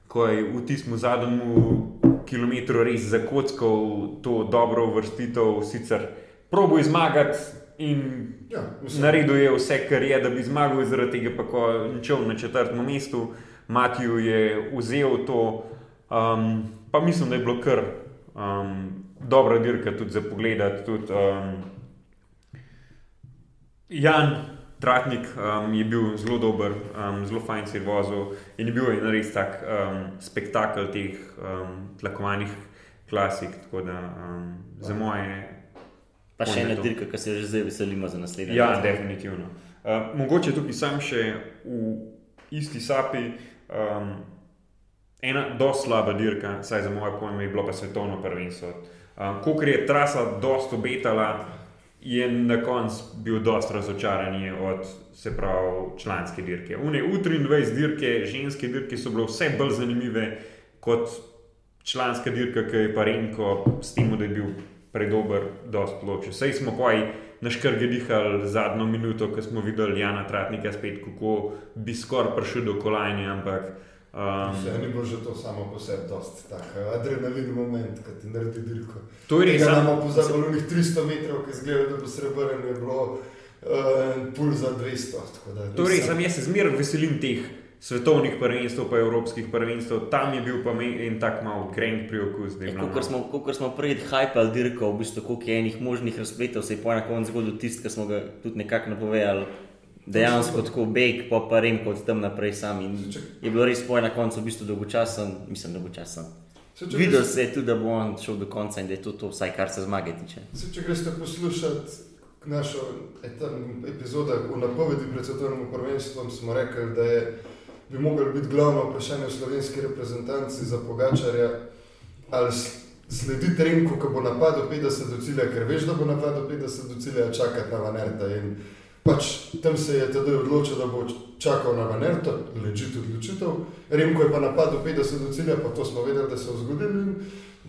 ko je v tistem zadnjem kilometru res zakockal to dobro vrstitev, sicer probo izmagati. In ja, naredil je vse, kar je, da bi zmagal, zaradi tega pa ko šel na četrtem mestu, Matiju je vzel to, um, pa mislim, da je bilo kar um, dobra dirka tudi za pogled. Tudi, um, Jan Tratnik um, je bil zelo dober, um, zelo fajn se je vozil in je bil je res tak um, spektakel teh um, tlakovanih klasik. Da, um, za moje. Pa še ena dirka, ki se že zdaj veselimo za naslednjo. Ja, let. definitivno. Uh, mogoče tukaj sam še v isti sapi. Um, ena zelo slaba dirka, saj za moje pojme je bilo pa svetovno prvenstvo. Um, Ko je trasa dosto obetala, je na koncu bil dosta razočaran od se pravi članske dirke. Une U23 dirke, ženske dirke so bile vse bolj zanimive kot članska dirka, ki je pa Renko s tem, da je bil predober, dosta ploče. Sej smo i naškrge dihali zadnjo minuto, ko smo videli Jana Tratnika spet, kako bi skoraj prišel do kolajne, ampak Um, Se ni bilo že to samo po sebi, dosti tako adrenalin moment, ki ti naredi dirko. To je res. Imamo pozabili onih 300 metrov, ki zgleda, da bo srebrn, je bilo uh, pul za 200. To je res, sam jaz se zmeraj veselim teh svetovnih prvenstv, pa evropskih prvenstv, tam je bil pa en tak mal kreng pri okus. Ja, Kot smo prej hajpali dirko, v bistvu koliko je enih možnih razpletov, se je po enakem zgodil tisti, ki smo ga tudi nekako napovedali dejansko tako beg, pa pa rem kot tam naprej sam. Je bilo res poje na koncu, v bistvu dolgočasen, mislim, dolgočasen. Videl se je tudi, da bo on šel do konca in da je to, to vsaj kar se zmage tiče. Se, če greš poslušati našo epizodo v napovedi pred svetovnim prvenstvom, smo rekli, da je, bi mogli biti glavno vprašanje v slovenski reprezentanci za pogačarja. Ali sledi trenku, ko bo napadel 50 do cilja, ker veš, da bo napadel 50 do cilja, čakati na vanerta. In Pač, tam se je tedaj odločil, da bo čakal na Vanerto, ležite odločitev. Remko je pa napadel 50 do cilja, pa to smo vedeli, da se je zgodilo.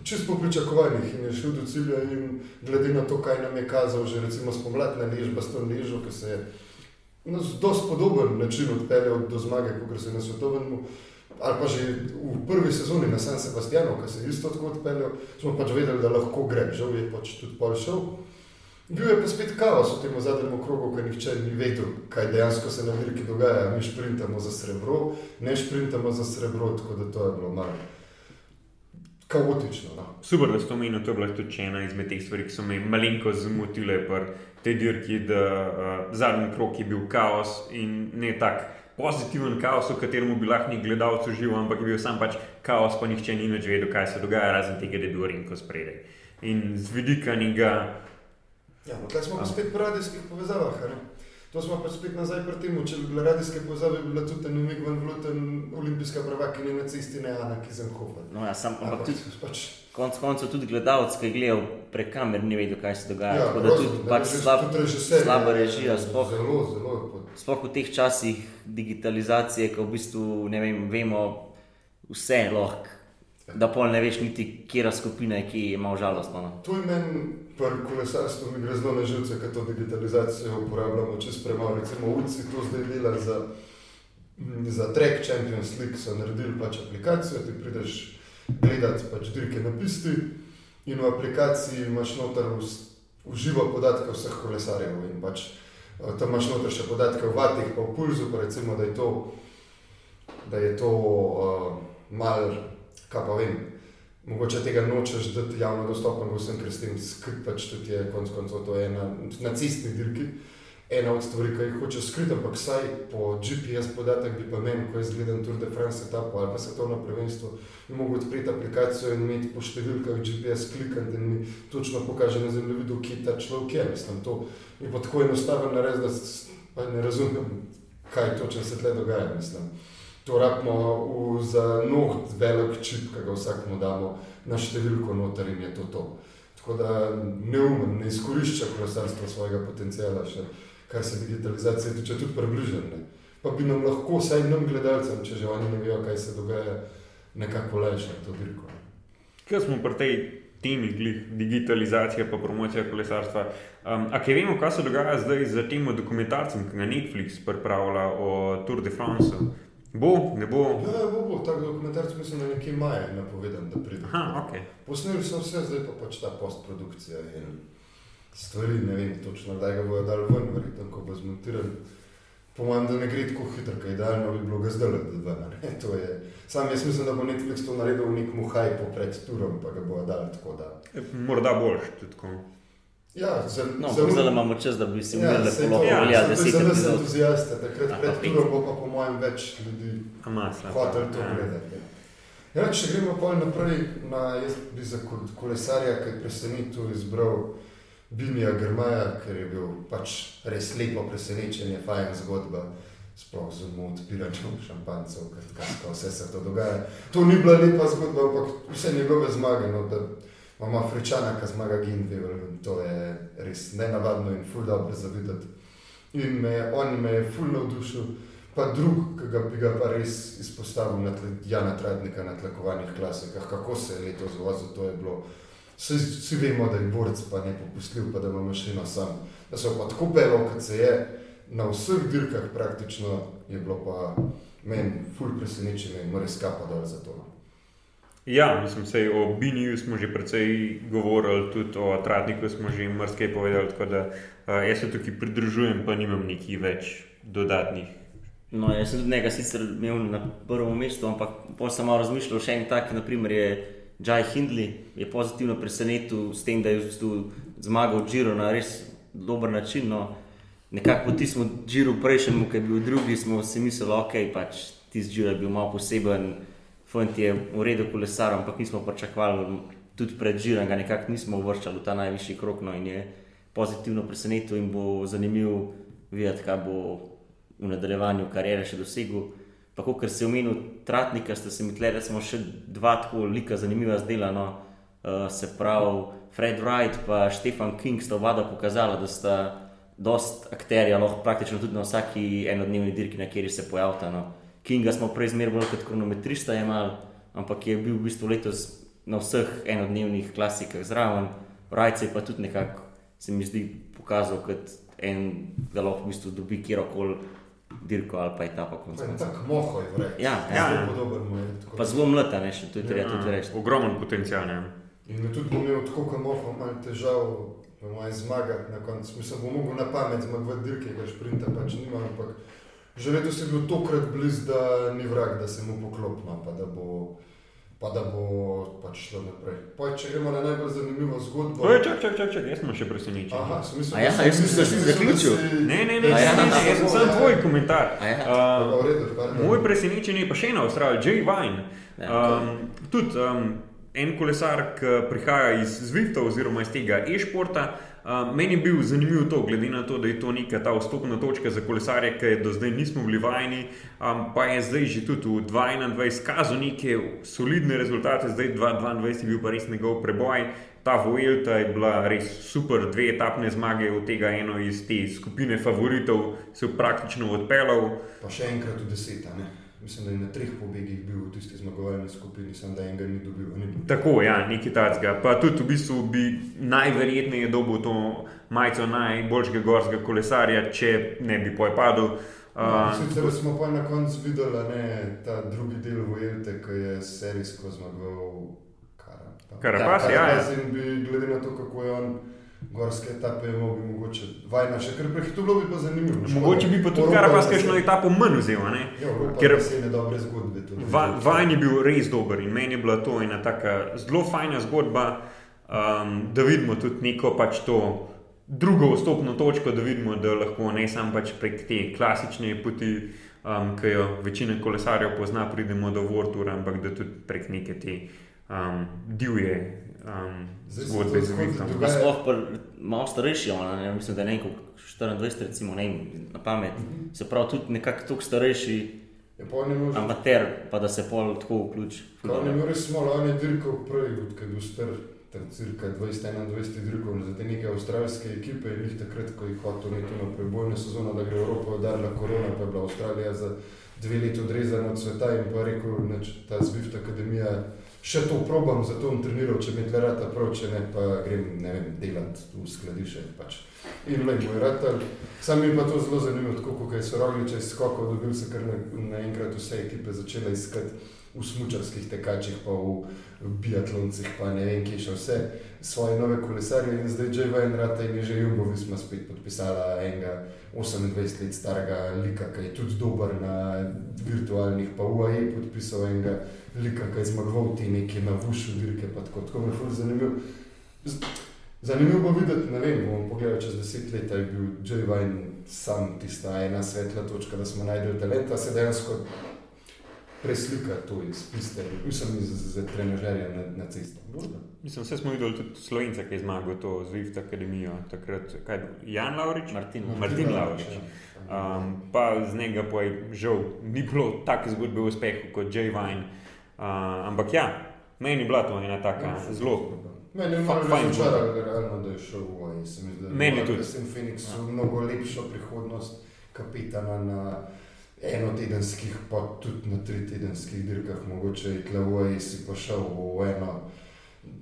Čisto po pričakovanjih in je šel do cilja, in glede na to, kaj nam je kazal, že recimo spomladna ležba s tem ležo, ki se je na zelo podoben način odpeljal do zmage, kot se je na svetovnem. Ali pa že v prvi sezoni na San Sebastianu, ki se je isto tako odpeljal, smo pač vedeli, da lahko gre, žal je pač tudi pol šel. Bil je pa spet kaos v tem zadnjem krogu, ker nihče ni vedel, kaj dejansko se na dirki dogaja. Mi sprintamo za srebro, ne sprintamo za srebro, tako da to je bilo malo kaotično. No. Super, da ste omenili, to je bila tudi ena izmed teh stvari, ki so me malenko zmotile pri tej dirki, da uh, zadnji krog je bil kaos in ne tak. Pozitiven kaos, v katerem bi lahko nek gledalec užival, ampak je bil sam pač kaos, pa nihče ni več vedel, kaj se dogaja, razen tega, da je bil Rinko spredaj. In z vidika njega Ja, no, Tukaj smo pa spet pri radijskih povezavah. Ne? To smo pa spet nazaj pri tem, če bi bile radijske povezave, bi bila tudi Numik van Vluten, olimpijska prvakinja na cesti, ne Ana Kizenhofer. No, ja, sam, ampak tudi, pač, konc koncev tudi gledalec, ki je gledal prek kamer, ni vedel, kaj se dogaja. Ja, da tudi pač slab, slaba režija, sploh, zelo, zelo. Sploh v teh časih digitalizacije, ko v bistvu ne vem, vemo vse lahko da pol ne veš niti, kje skupina je, ki je malo žalostna. No. To je meni, pri kolesarstvu, mi gre zelo na živce, ker to digitalizacijo uporabljamo čez premalo. Recimo, UCI to zdaj dela za, za Track Champions League, so naredili pač aplikacijo, ti prideš gledati pač dirke na pisti in v aplikaciji imaš noter uživo podatke vseh kolesarjev in pač eh, tam imaš noter še podatke o vatih, pa o pulzu, pa recimo, da je to, da je to uh, malo kaj pa vem. Mogoče tega nočeš dati javno dostopno vsem, ker s tem skrit pač tudi je konc koncev to ena na cestni dirki. Ena od stvari, ki jih hoče skriti, ampak vsaj po GPS podatek bi pa meni, ko je zgleden Tour de France etapo ali pa svetovno prvenstvo, bi mogel odpreti aplikacijo in imeti po številkah GPS klikati in mi točno pokaže na zemljevidu, kje ta človek je. Mislim, to je pa tako enostavno narediti, da ne razumem, kaj točno se tle dogaja. Mislim. To rabimo za noht velik čip, ki ga vsakmu damo na številko noter in je to to. Tako da neumen, ne izkorišča kolesarstva svojega potencijala, še, kar se digitalizacije tiče, tudi približene. Pa bi nam lahko, vsaj nam gledalcem, če že oni ne vejo, kaj se dogaja, nekako lajšati to dirko. Kaj smo pri tej temi, digitalizacija in promocija kolesarstva? Um, a kaj vemo, kaj se dogaja zdaj z tem dokumentarcem, ki ga Netflix pripravlja o Tour de France? Bo, ne bo. Ja, bo, bo. Tak dokumentarc mislim, da nekje maja je napovedan, da pride. Aha, okay. Posneli so vse, zdaj pa pač ta postprodukcija in stvari, ne vem točno, kdaj ga bodo dali ven, verjetno, ko bo zmontiran. Po mojem, da ne gre tako hitro, kaj idealno bi bilo ga zdaj le ven. Sam jaz mislim, da bo Netflix to naredil v nekem hajpu pred turom, pa ga bodo dali tako da. E, morda boljš, tudi tako. Ja, zelo no, zelo imamo čas, da bi si imeli ja, lepo ja, ja, da se tam zelo entuzijaste. Takrat pred turom bo pa po mojem več ljudi hotel to ja. gledati. Ja, če gremo pa naprej, na, jaz bi za kolesarja, ki je presenetil, izbral Binija Grmaja, ker je bil pač res lepo presenečenje, fajn zgodba. Sploh z odpiranjem šampancev, kaj vse se to dogaja. To ni bila lepa zgodba, ampak vse njegove zmage. No, imamo Afričana, ki zmaga Gindevel in to je res nenavadno in ful dobro za videti. In me, on me je ful navdušil, pa drug, ki ga bi ga pa res izpostavil na tle, Jana Tradnika na tlakovanih klasikah, kako se je leto zvozil, to je bilo. Vsi, vsi vemo, da je borec pa ne popustil, pa da ima mašino sam. Da so pa tako pelo, kot se je, na vseh dirkah praktično je bilo pa meni ful presenečenje in mora skapa dol za to. Ja, mislim, se o Biniju smo že precej govorili, tudi o Tratniku smo že marsikaj povedali, tako da uh, jaz se tukaj pridružujem, pa nimam nekih več dodatnih. No, jaz sem tudi nekaj sicer imel na prvem mestu, ampak pa sem malo razmišljal še en tak, naprimer je Jai Hindley, je pozitivno presenetil s tem, da je zmagal Džiro na res dober način. No. Nekako po tistem Džiru prejšnjemu, ki je bil drugi, smo si mislili, ok, pač tisti Džiro je bil malo poseben fant je v redu kolesar, ampak nismo pričakovali, tudi pred žirom, ga nekako nismo uvrščali v ta najvišji krok. No, in je pozitivno presenetil in bo zanimivo videti, kaj bo v nadaljevanju karijere še dosegel. Pa, kot se je omenil, Tratnika, ste se mi tle, da smo še dva tako lika zanimiva zdela. No, uh, se pravi, Fred Wright in Stefan King sta oba pokazala, da sta dost akterja, lahko praktično tudi na vsaki enodnevni dirki, na kateri se pojavlja. No. Kinga smo prej zmeraj bolj kot kronometrista imeli, ampak je bil v bistvu letos na vseh enodnevnih klasikah zraven. Rajce pa tudi nekako se mi zdi pokazal kot en, da lahko v bistvu dobi kjerkoli dirko ali pa etapa. Tako moho je vrek. Ja, ja. Zelo podoben mu je. Pa zelo mlada, ne še, to je treba tudi reči. Ogromen potencial, ne. In tudi bom imel tako, kot moho, malo težav. Po mojem zmagati na koncu, mislim, bom mogel na pamet zmagovati dirke, ker šprinta pač nima, ampak Že letos je bil tokrat blizu, da ni vrag, da se mu poklopno, pa da bo, pa da bo pač šlo naprej. Pa, če gremo na najbolj zanimivo zgodbo. Oj, čak, čak, čak, čak, jaz sem še presenečen. Aha, sem mislil, ja, jaz sem se zaključil. Ne, ne, ne, ja, ne, ne, jaz sem samo tvoj komentar. Uh, moj presenečen je pa še ena Avstralija, Jay Vine. Um, tudi um, en kolesar, ki prihaja iz Zwifta oziroma iz tega e-športa meni je bil zanimiv to, glede na to, da je to neka ta vstopna točka za kolesarje, ki do zdaj nismo bili vajeni, um, pa je zdaj že tudi v 2021 izkazal neke solidne rezultate, zdaj 2022 je bil pa res njegov preboj. Ta Vuelta je bila res super, dve etapne zmage, od tega eno iz te skupine favoritov se je praktično odpeljal. Pa še enkrat v deseta. Mislim, da je na treh pobegih bil v tisti zmagovalni skupini, sem da enega ni dobil. Ni Tako, ja, nekaj takega. Pa tudi v bistvu bi najverjetneje dobil to majico najboljšega gorskega kolesarja, če ne bi pojepadel. No, uh, sicer smo pa na koncu videli, da je ta drugi del Vojelte, ki je serijsko zmagoval Karapaz. Karapaz, ja. ja. In bi glede na to, kako je on gorske etape, bi mogoče vajna še kar prehitro, bilo bi pa zanimivo. Mogoče bi pa tudi Karabas kakšno etapo manj vzel, ne? Ja, ker se je dobre zgodbe. Va, vajn je bil res dober in meni je bila to ena taka zelo fajna zgodba, um, da vidimo tudi neko pač to drugo vstopno točko, da vidimo, da lahko ne samo pač prek te klasične poti, um, ki jo večina kolesarjev pozna, pridemo do Vortura, ampak da tudi prek neke te um, divje um, zgodbe z Vitom. Sploh malo starejši, ne, mislim, da je nekaj 24, recimo, ne, na pamet. Mm -hmm. Se pravi, tudi nekako tako starejši. Amater, pa da se pol tako vključi. Ne moreš smo lani dirkal prej, kot je bil star, tam cirka 20-21 dirkal za te neke avstralske ekipe in jih takrat, ko jih hotel nekaj na prebojno sezono, da gre Evropa udarila korona, pa je bila Avstralija za dve leti odrezana od sveta in pa rekel, da ta Zvift akademija še to probam, zato bom treniral, če mi tle rata prav, če ne pa grem, ne vem, delat v skladišče pač. In le moj ratar. Sam mi pa to zelo zanimivo, tako kot je Soroglič izskokal, dobil se kar naenkrat na vse ekipe začele iskati v smučarskih tekačih, pa v biatloncih, pa ne vem, ki še vse svoje nove kolesarje. In zdaj že v en rata in je že Jumbo smo spet podpisala enega 28 let starega lika, ki je tudi dober na virtualnih, pa UAE podpisal enega lika, ki je zmagoval ti neki na vušu dirke, pa tako, tako me je ful zanimivo. Bo videti, ne vem, bomo pogledali čez deset let, je bil Joe Vine sam tista ena svetla točka, da smo najdeli talenta, se dejansko preslika to iz piste, mislim, za, za trenažerja na, na cesti. Mislim, vse smo videli tudi Slovenca, ki je zmagal to z Vift Akademijo, takrat, kaj, Jan Laurič? Martin, Martin, Martin Laurič. Um, pa z njega pa je žal ni bilo tako zgodbe o uspehu kot Joe Vine. Uh, ampak ja, meni je bila to ena taka ja, zelo. Meni je malo razočaralo, da je šel v Wayne. Meni tudi. Jaz sem Phoenix ja. mnogo lepšo prihodnost kapitana na enotedenskih, pa tudi na tritedenskih dirkah. Mogoče je Tlavoj si pa šel v eno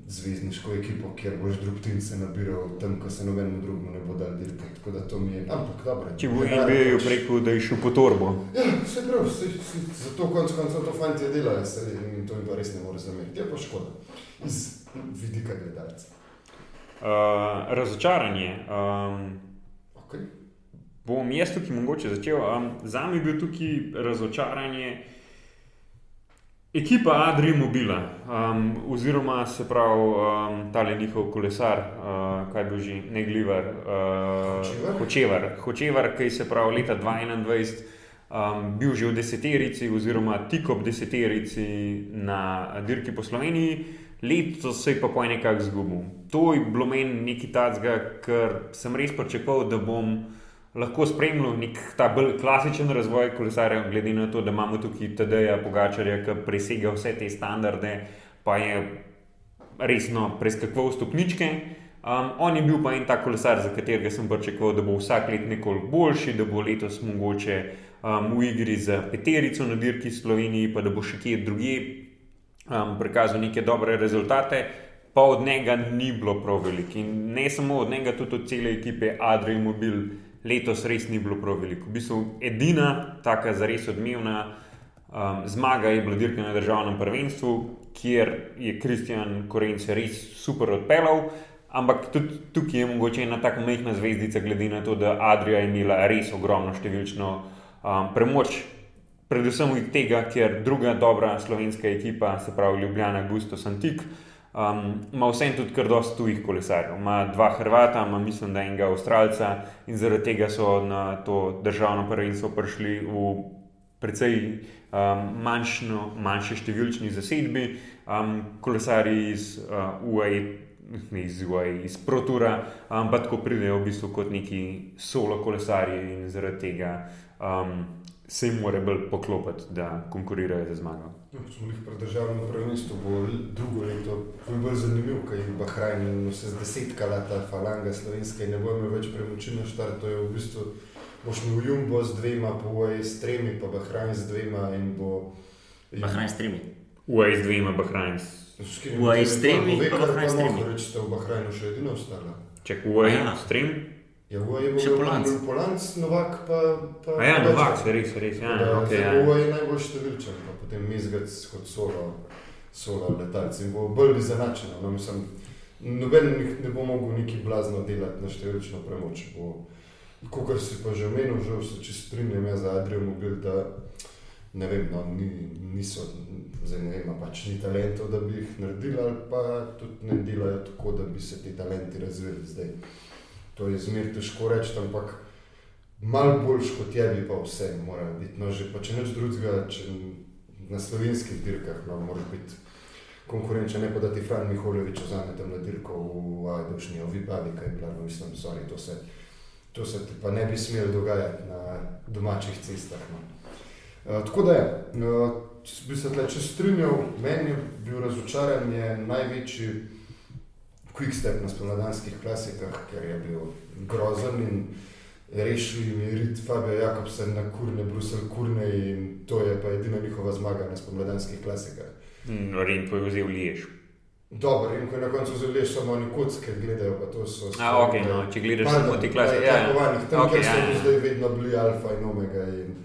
zvezdniško ekipo, kjer boš drugtince nabiral tam, ko se nobenemu drugemu ne bo dal dirkati. Tako da to mi je, ampak dobro. Če bo in bil preko, da je šel po torbo. Ja, se prav, se, se, zato konc koncev to fanti delajo, se in to jim pa res ne more zameti. Je pa škoda. Iz, vidika gledalca? Uh, razočaranje. Um, okay. Bom jaz tukaj mogoče začel. Um, za me je bil tukaj razočaranje ekipa Adrija Mobila, um, oziroma se pravi um, ta njihov kolesar, uh, kaj bo že ne glivar, uh, hočevar. Hočevar, ki se pravi leta 2021. Um, bil že v deseterici, oziroma tik ob deseterici na dirki po Sloveniji, letos se je pa po nekaj zgubil. To je bilo meni nekaj takega, ker sem res pričakoval, da bom lahko spremljal nek ta bolj klasičen razvoj kolesarja, glede na to, da imamo tukaj TD-ja, Pogačarja, ki presega vse te standarde, pa je resno preskakoval stopničke. Um, on je bil pa en tak kolesar, za katerega sem pričakoval, da bo vsak let nekoliko boljši, da bo letos mogoče um, v igri za peterico na dirki Sloveniji, pa da bo še kje drugje um, prikazal neke dobre rezultate, pa od njega ni bilo prav veliko. In ne samo od njega, tudi od cele ekipe Adrian Mobil letos res ni bilo prav veliko. V bistvu edina taka zares odmevna um, zmaga je bila dirka na državnem prvenstvu, kjer je Kristjan Korenc res super odpeljal. Ampak tudi tukaj je mogoče ena tako majhna zvezdica, glede na to, da Adrija je imela res ogromno številčno um, premoč predvsem iz tega, ker druga dobra slovenska ekipa, se pravi Ljubljana, Gusto Santik, um, ima vsem tudi kar dosti tujih kolesarjev. Ima dva Hrvata, ima mislim, da enega Avstralca in zaradi tega so na to državno prvenstvo prišli v precej um, manjšno, manjši številčni zasedbi, um, kolesarji iz uh, UAE. Iz, iz Protura, ampak tako pridejo v bistvu kot neki solo kolesarji in zaradi tega um, se jim mora bolj poklopiti, da konkurirajo za zmago. No, če smo jih pred državnim prvenstvom, bo drugo leto bolj zanimivo, kaj je Bahrajn in vse z desetkala ta falanga slovenska in ne bo imel več premoči na štart. To je v bistvu, boš imel Jumbo z dvema, pa UAE s tremi, pa Bahrajn z dvema in bo. Bahrajn s tremi. UAE z dvema, Bahrajn s tremi. UAE s tremi, pa Bahrajn s tremi. Reči, da v Bahrajnu še edino ostalo. Ček, UAE s tremi. Ja, je bil Polanc. Polanc, Novak pa. pa A ja, Novak, se res, res. Ja, da, okay, ja. Ovo je najbolj številčen, pa potem Mizgac kot solo, solo letalc in bo bolj izenačeno. No, mislim, noben ne bo mogel neki blazno delati na številčno premoč. Kot si pa že omenil, že se čisto strinjam jaz za Adrijo Mobil, da ne vem, no, ni, niso, zdaj ne vem, pač ni talentov, da bi jih naredili ali pa tudi ne delajo tako, da bi se ti talenti razvili zdaj to je zmeraj težko reči, ampak malo boljš kot je, bi pa vse moral biti. No, že pa če neč drugega, če na slovenskih dirkah, no, mora biti konkurenčen, ne pa da ti Fran Miholjevič vzame tam na dirko v Ajdošnji, v Vibavi, kaj je bilo, no, mislim, sorry, to se, to se ti pa ne bi smelo dogajati na domačih cestah. No. Uh, tako da je, uh, bi se tle če strinjal, meni je bil razočaran je največji quick step na spomladanskih klasikah, ker je bil grozen in rešili mi rit Fabio Jakobsen na kurne, Brusel kurne in to je pa edina njihova zmaga na spomladanskih klasikah. No, Rim pa je vzel Liež. Dobro, in ko je na koncu zelo samo oni kocke gledajo, pa to so A, ok, no, če gledaš samo te klase, ja, ja. Tam, Ok, kjer so ja, do ja. zdaj vedno bili alfa in omega in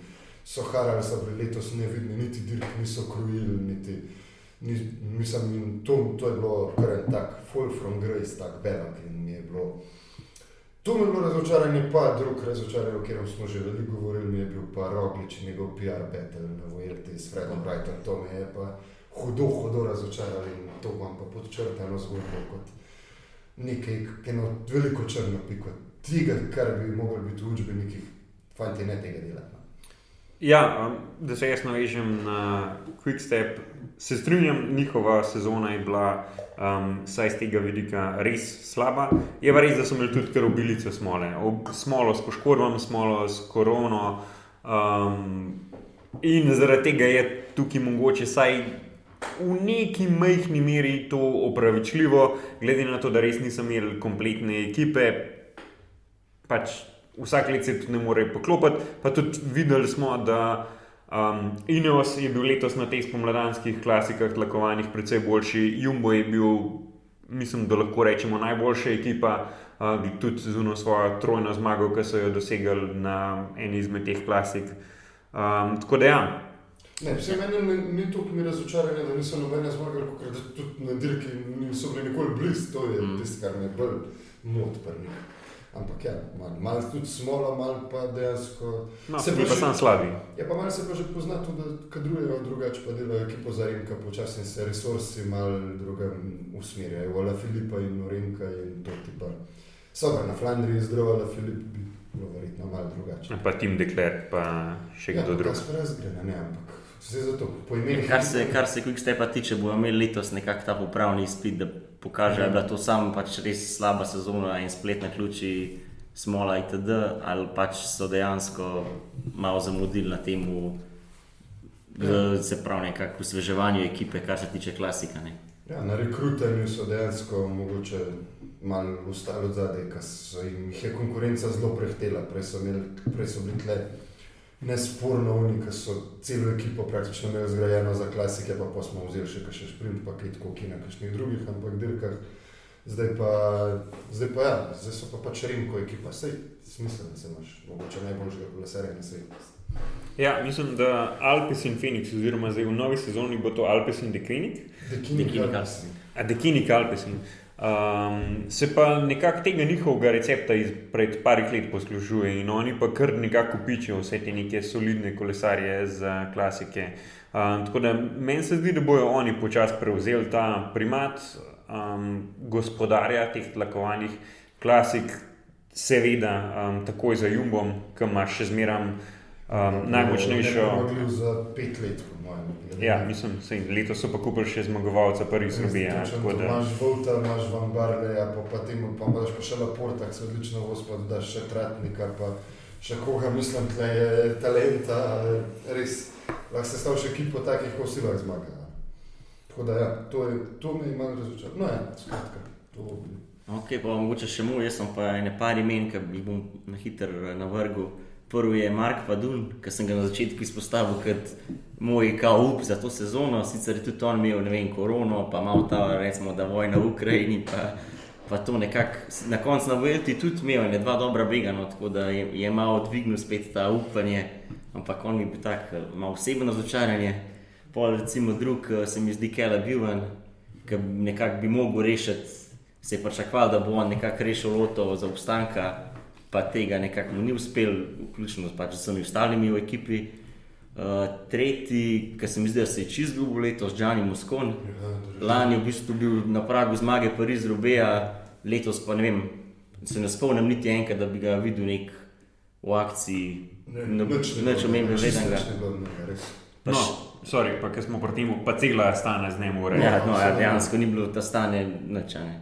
so harali, so bili letos nevidni, niti dirk niso krojili, niti, ni, mislim, to, to je bilo kar en tak fall from grace, tak belak in mi je bilo, to mi je bilo razočaranje, pa drug razočaranje, o katerem smo že veliko govorili, mi je bil pa Roglič in njegov PR battle na Vuelti s Fredom Brighton, to me je pa hudo, hudo razočaralo in to imam pa podčrtano zgodbo kot nekaj, eno veliko črno piko, tega, kar bi moglo biti v učbenikih, fanti ne tega delati. no. Ja, da se jaz navežem na Quickstep, se strinjam, njihova sezona je bila, um, saj z tega vidika, res slaba. Je pa res, da so imeli tudi kar obilico smole. Ob, smolo s poškodbami, smolo s korono. Um, in zaradi tega je tukaj mogoče vsaj v neki majhni meri to opravičljivo, glede na to, da res nisem imel kompletne ekipe, pač vsak let se tudi ne more poklopiti. Pa tudi videli smo, da um, Ineos je bil letos na teh spomladanskih klasikah tlakovanih precej boljši, Jumbo je bil, mislim, da lahko rečemo najboljša ekipa. Uh, tudi z uno svojo trojno zmago, ki so jo dosegli na eni izmed teh klasik. Um, tako da, ja, Ne, vse meni ni, ni toliko mi razočaranje, da niso nobene zmagali, ker tudi na dirki niso bili nikoli blizu, to je Mm. tisto, kar me bolj moti. Ampak ja, malo mal tudi smola, malo pa dejansko. no, Se pa pa sam slabi. Ja, pa malo se pa že pozna tudi, da kadrujejo drugače, pa delajo ekipo za Rimka, počasno se resursi malo drugam usmerjajo. Ola Filipa in Rimka in to tipa. Sober, na Flandriji zdravala Filip bi bilo verjetno malo drugače. Pa Tim Dekler, pa še Ja, kdo drug. Kasper razgrena, ne, ampak vse zato, po imenu. Kar se, kar se Quickstepa tiče, bojo imeli letos nekako ta popravni izpit, da pokaže, da je bila to samo pač res slaba sezona in spletna ključi, smola itd. ali pač so dejansko malo zamudili na tem, Ja. se pravi, nekako osveževanju ekipe, kar se tiče klasika. Ne. Ja, na rekrutanju so dejansko mogoče malo ustali zadaj, ker jih je konkurenca zelo prehtela. Prej so, imeli, prej so bili tle nesporno oni, ki so celo ekipo praktično imeli zgrajeno za klasike, pa, pa smo vzeli še kakšen sprint paket, kot na kakšnih drugih, ampak dirkah. Zdaj pa, zdaj pa ja, zdaj so pa pač Rimko ekipa, sej smisel, da se imaš mogoče najboljšega kolesarja na svetu. Ja, mislim, da Alpes in Phoenix, oziroma zdaj v novi sezoni bo to Alpes in Deklinik. Dekini Dekini Karlsson. A Deklinik Alpes. in- Um, se pa nekako tega njihovega recepta izpred parih let poslužuje in oni pa kar nekako pičijo vse te neke solidne kolesarje za klasike. Um, tako da meni se zdi, da bojo oni počasi prevzeli ta primat um, gospodarja teh tlakovanih klasik, seveda um, takoj za Jumbom, ki ima še zmeraj um, najmočnejšo. Mogli za pet let, po mojem. Ja, mislim, sej, letos so pa kupili še zmagovalca prvi Srbije. ja, to, da- Imaš Volta, imaš Van Barleja, pa, pa, tem, pa imaš pa še Laporta, ki se odlično vozi, pa daš še Tratnika, pa še koga, mislim, tle je talenta, res, lahko se stav še ekipo takih, ko vsi lahko zmaga. Tako da ja, to, je, to me malo razočaralo. No ja, skratka, to bi. Ok, pa mogoče še mu, jaz sem pa ene par imen, ki jih bom na hitro navrgel. Prvi je Mark Padun, ki sem ga na začetku izpostavil kot moj kao up za to sezono. Sicer je tudi on imel, vem, korono, pa malo ta, recimo, da vojna v Ukrajini, pa, pa to nekako na koncu na Velti tudi imel, ne dva dobra bega, no, tako da je, je malo dvignil spet ta upanje, ampak on mi bi tak malo osebno razočaranje. Pol recimo drug eh, se mi zdi Kela Bivan, ki nekako bi mogel rešiti se je pričakoval, da bo on nekako rešil loto za obstanka, pa tega nekako ni uspel, vključno pač z vsemi ostalimi v ekipi. Uh, tretji, ki se mi zdi, da se je čist zgubil letos, Džani Moskon. Ja, Lani je v bistvu bil na pragu zmage Pariz Rubeja, letos pa ne vem, se ne spomnim niti enkrat, da bi ga videl nek v akciji. No, Neč omembe vedenega. Pa No, še- sorry, pa ker smo proti temu, pa cela stane z njim urejena. Ja, no, ja, dejansko ni bilo ta stane načane.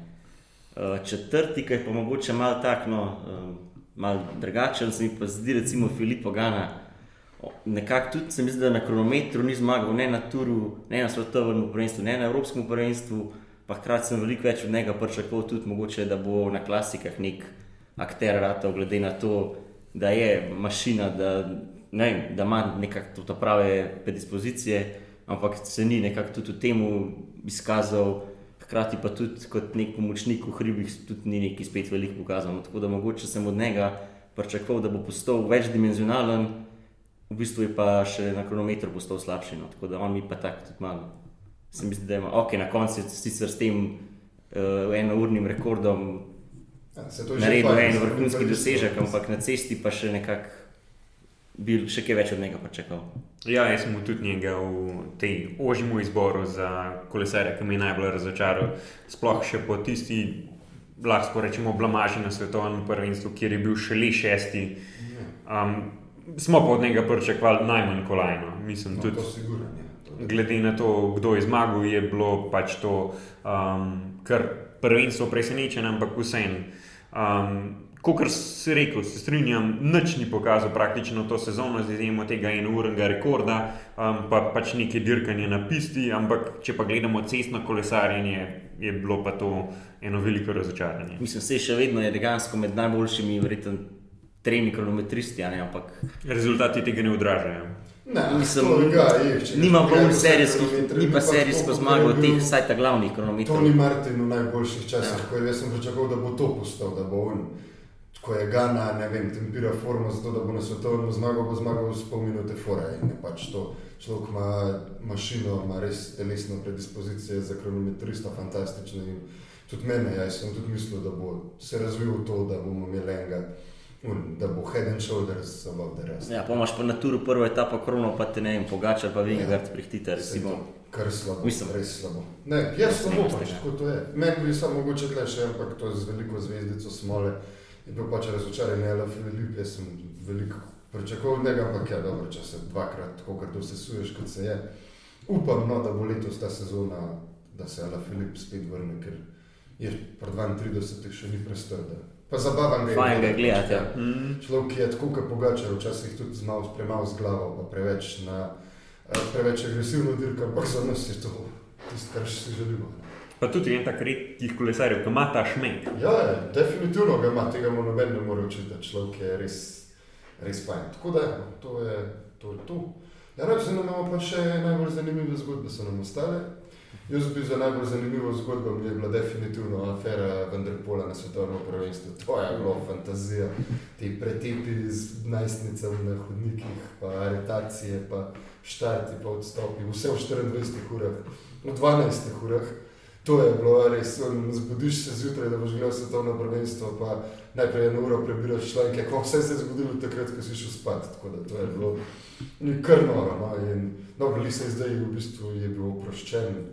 Uh, četrti, ki je pa mogoče malo tak, no, um, malo drugačen, se mi pa zdi recimo Filipo Gana. nekako tudi se mi zdi, da na kronometru ni zmagal, ne na turu, ne na svetovnem prvenstvu, ne na evropskem prvenstvu. Pa hkrati sem veliko več od njega pričakoval, tudi mogoče, da bo na klasikah nek akter ratov, glede na to, da je mašina, da, ne, da ima nekakšne prave predispozicije, ampak se ni nekako tudi v tem izkazal, hkrati pa tudi kot nek pomočnik v hribih, tudi ni neki spet veliko pokazal. Tako da mogoče sem od njega pričakoval, da bo postal večdimenzionalen v bistvu je pa še na kronometru postal slabši. No. Tako da on mi pa tako tudi malo. Se mi zdi, da ima ok, na koncu sicer s tem uh, enournim rekordom ja, naredil en vrhunski dosežek, ampak na cesti pa še nekako. Bil še kaj več od njega pričakoval. Ja, jaz sem tudi njega v tej ožjem izboru za kolesare, ki mi je najbolj razočaral. Sploh še po tisti, lahko rečemo, blamaži na svetovnem prvenstvu, kjer je bil še le šesti. Um, smo pa od njega pričakovali najmanj kolajno. Mislim, no, tudi, siguren, glede na to, kdo je zmagal, je bilo pač to um, kar prvenstvo presenečenje, ampak vseeno. Um, Kot si rekel, se strinjam, nič ni pokazal praktično to sezono, z izjemo tega enournega rekorda, um, pa pač nekaj dirkanja na pisti, ampak če pa gledamo cestno kolesarjenje, je bilo pa to eno veliko razočaranje. Mislim, da se še vedno je dejansko med najboljšimi, verjetno tremi kronometristi, ampak rezultati tega ne odražajo. Ne, mislim, ga, je, nima pa vse serijskih, ni pa serijsko zmagal od teh vsaj ta glavnih kronometrov. To ni Martin v najboljših časih, ja. ko je sem pričakoval, da bo to postal, da bo on, ko je Gana, ne vem, tempira formo za to, da bo na svetovnem zmagal, bo zmagal s pol minute fora in je pač to. Človek ima mašino, ima res telesno predispozicijo za kronometrista, fantastično in tudi mene, jaz sem tudi mislil, da bo se razvil to, da bomo imeli enega da bo head and shoulders above the rest. Ja, pa imaš pa na turu prvo etapo krono, pa te ne vem, pogača pa vi, ja. prihtite, recimo. Kar slabo, Mislim. res slabo. Ne, jaz slabo pač, tako to je. Meni bi samo mogoče tle še, ampak to je z veliko zvezdico smole. In bil pač razočaren, Ela Filip, jaz sem veliko pričakoval od njega, ampak ja, dobro, če se dvakrat tako kar dosesuješ, kot se je. Upam, no, da bo letos ta sezona, da se Ela Filip spet vrne, ker je pred 32 še ni prestor. Pa zabavam ga. Fajn ga gledati. Ja. Mm. Človek je tako, kot pogača, včasih tudi malo premalo z glavo, pa preveč, na, eh, preveč agresivno dirka, ampak za nas je to tisto, kar si želimo. Pa tudi en tak redkih kolesarjev, ki ima ta šmek. Ja, definitivno ga ima, tega mu noben ne more učiti, da človek je res, res fajn. Tako da, no, to je to. Je to. Ja, se nam imamo pa še najbolj zanimive zgodbe, so nam ostale. Jaz bi za najbolj zanimivo zgodbo mi je bila definitivno afera Vendrpola na svetovnem prvenstvu. To je bilo fantazija, ti pretepi z najstnicami na hodnikih, pa aretacije, pa štarti, pa odstopi, vse v 24 urah, v 12 urah. To je bilo res, zbudiš se zjutraj, da boš gledal svetovno prvenstvo, pa najprej eno uro prebiraš članke, kako vse se je zgodilo takrat, ko si šel spat. Tako da to je bilo kar noro. No? In no, Lisa je zdaj v bistvu je bil oproščen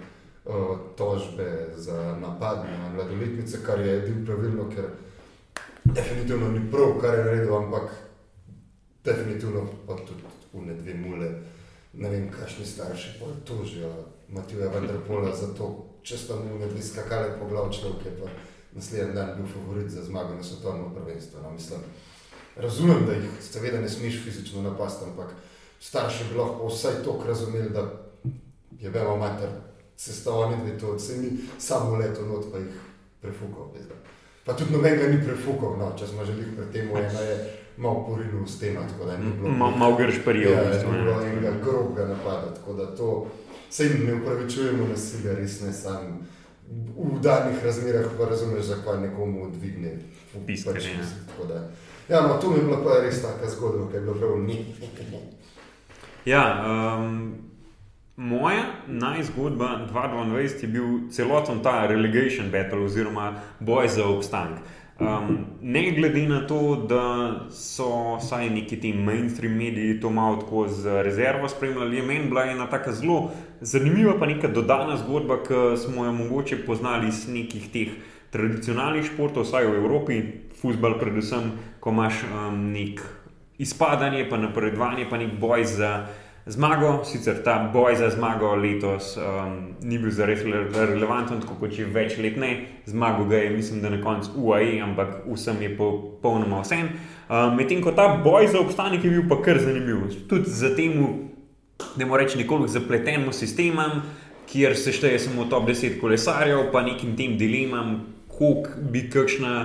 tožbe za napad na mladoletnice, kar je edino pravilno, ker definitivno ni prav, kar je naredil, ampak definitivno pa tudi v ne dve mule, ne vem, kakšni starši pa tožijo Matija Vendrpola za to, če sta mu ne dve skakali po glav človek, pa naslednji dan bil favorit za zmago na svetovnem prvenstvu. No, mislim, razumem, da jih seveda ne smeš fizično napasti, ampak starši bi lahko vsaj to razumeli, da je bilo mater se sta oni dve to oceni, samo leto not pa jih prefukal. Pa tudi noben ga ni prefukal, no, če smo želeli pred tem, ena je malo porinil s tem, tako da ni bilo. Mal, mal grš prijel. Ja, ni bilo enega grobega napada, tako da to se jim ne upravičujemo nasilja, res ne sam. V danih razmerah pa razumeš, zakaj nekomu dvigne pismo. Pač, ja, no, to mi je bila pa res taka zgodba, ki je bila prav ni. Ja, um, Moja najzgodba 2022 je bil celoten ta relegation battle oziroma boj za obstanek. Um, ne glede na to, da so vsaj neki ti mainstream mediji to malo tako z rezervo spremljali, je meni bila ena tako zelo zanimiva, pa neka dodana zgodba, ki smo jo mogoče poznali iz nekih teh tradicionalnih športov, vsaj v Evropi, futbal, predvsem, ko imaš um, nek izpadanje, pa napredovanje, pa nek boj za zmago, sicer ta boj za zmago letos um, ni bil za res relevanten, tako kot če več let ne. Zmago ga je, mislim, da na koncu UAE, ampak vsem je popolnoma vse. Um, Medtem ko ta boj za obstanek je bil pa kar zanimiv. Tudi za temu, da moramo reči, nekoliko zapletenim sistemom, kjer se šteje samo top 10 kolesarjev, pa nekim tem dilemam, koliko bi kakšna.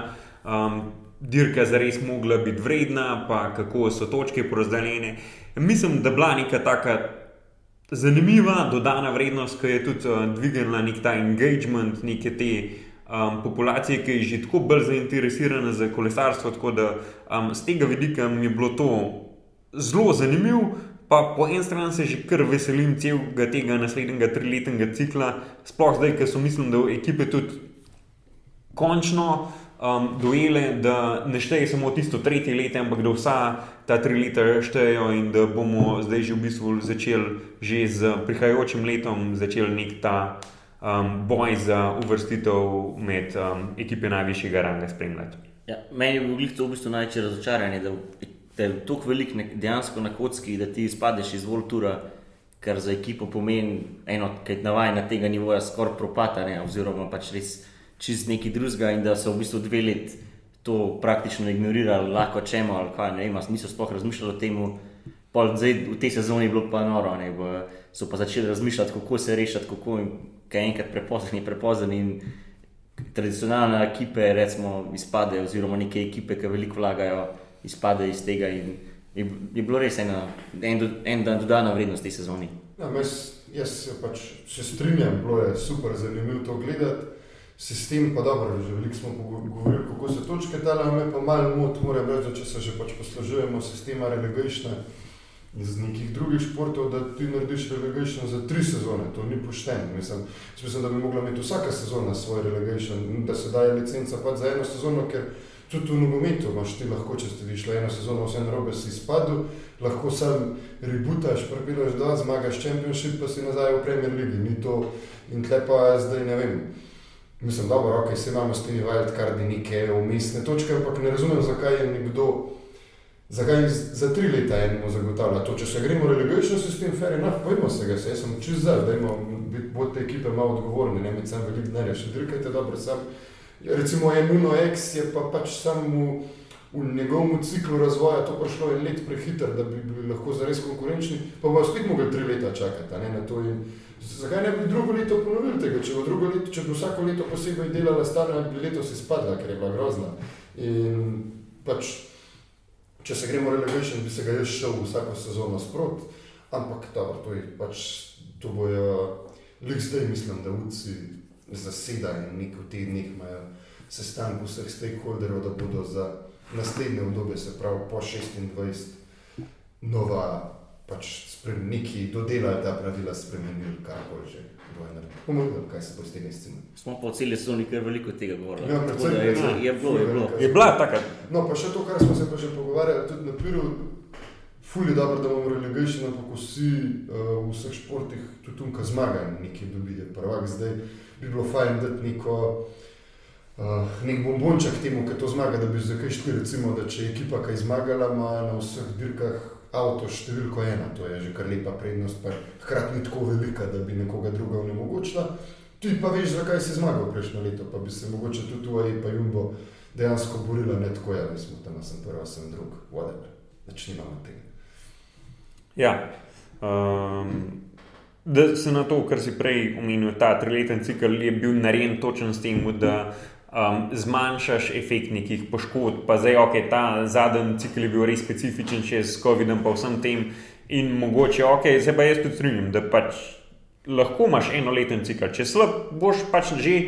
Um, Dirka za res mogla biti vredna, pa kako so točke porazdeljene. Mislim, da je bila neka taka zanimiva dodana vrednost, ki je tudi uh, dvignila nek ta engagement neke te um, populacije, ki je že tako bolj zainteresirana za kolesarstvo. Tako da um, z tega vidika mi je bilo to zelo zanimivo. Pa po eni strani se že kar veselim celega tega naslednjega triletnega cikla, sploh zdaj, ker so mislim, da ekipe tudi končno um, dojele, da ne šteje samo tisto tretje leto, ampak da vsa ta tri leta štejejo in da bomo zdaj že v bistvu začeli že z prihajajočim letom začeli nek ta um, boj za uvrstitev med um, ekipe najvišjega ranga spremljati. Ja, meni je bilo to v bistvu največje razočaranje, da je tako velik dejansko na kocki, da ti izpadeš iz Voltura. Kar za ekipo pomeni eno, ki je navaden na tega nivoja, skoraj propadanje, oziroma pač res čez neki drugega, in da so v bistvu dve leti to praktično ignorirali, lahko čemo ali kaj, ne vem, niso sploh razmišljali o tem. Zdaj, v tej sezoni je bilo pa noro, ne, so pa začeli razmišljati, kako se rešiti, kako je enkrat prepozno, prepozno in tradicionalne ekipe, recimo, izpadejo, oziroma neke ekipe, ki veliko vlagajo, izpadejo iz tega. In, je, je bilo res ena, en, en dan dodana vrednost tej sezoni. Ja, mes, jaz se pač se strinjam, bilo je super zanimivo to gledati sistem, pa dobro, že veliko smo govorili, kako se točke dale, me pa malo mot, moram reči, če se že pač poslužujemo sistema relegation iz nekih drugih športov, da ti narediš relegation za tri sezone, to ni pošteno. Mislim, mislim, da bi mogla imeti vsaka sezona svoj relegation, da se daje licenca pa za eno sezono, ker tudi v nogometu imaš ti lahko, če ste šli eno sezono, vse narobe si izpadel, lahko sam rebutaš, prepiraš dva, zmagaš Championship, pa si nazaj v Premier League. Ni to in tle pa zdaj ne vem. Mislim, da okay, imamo s temi wildcardi neke umestne točke, ampak ne razumem, zakaj je nekdo, zakaj za tri leta enemu zagotavlja to. Če se gremo relegation system, fair enough, pojmo se ga, se jaz sem čez zdaj, da imamo biti te ekipe malo odgovorni, ne med sam velik denarja, še drkajte dobro sam. Recimo Enuno X je pa pač sam v, v njegovem ciklu razvoja to prišlo en let prehiter, da bi bili lahko zares konkurenčni, pa bomo spet mogli tri leta čakati, ne na to in Zakaj ne bi drugo leto ponovili tega? Če bi, leto, če bi vsako leto posebej delala stara, bi letos izpadla, ker je bila grozna. In pač, če se gremo relegation, bi se ga jaz šel vsako sezono sprot, ampak dobro, to je pač, to bojo, lik zdaj mislim, da uci zasedajo in nek v tednih imajo sestanek vseh stakeholderov, da bodo za naslednje obdobje, se pravi po 26, nova pač neki dodelajo ta pravila, spremenili karkoli že. Pomagam, kaj se bo s tega izcimali. Smo pa v celi sezoni kar veliko tega govorili. Ja, predvsem, je, je, je bilo, je bilo. Je bila taka. No, pa še to, kar smo se pa že pogovarjali, tudi na Piru, ful je dobro, da imamo relegation, ampak vsi uh, v vseh športih tudi tunka zmagajo, nekaj dobijo. Prvak zdaj bi bilo fajn dati neko, uh, nek bombonček temu, ki to zmaga, da bi za kaj šli, recimo, da če je ekipa kaj zmagala, ima na vseh dirkah avto številko ena, to je že kar lepa prednost, pa hkrati ni tako velika, da bi nekoga druga onemogočila. Ti pa veš, zakaj si zmagal prejšnjo leto, pa bi se mogoče tudi tu ali pa Jumbo dejansko borila, ne tako, ja, mi smo tam, sem prva, sem drug, whatever, več nimamo tega. Ja, um, da se na to, kar si prej omenil, ta trileten cikl je bil narejen točno s tem, da um, zmanjšaš efekt nekih poškodb. Pa zdaj, ok, ta zadnji cikl je bil res specifičen, še s COVID-om, pa vsem tem. In mogoče, ok, zdaj pa jaz tudi strinjam, da pač lahko imaš enoleten cikl. Če slab, boš pač že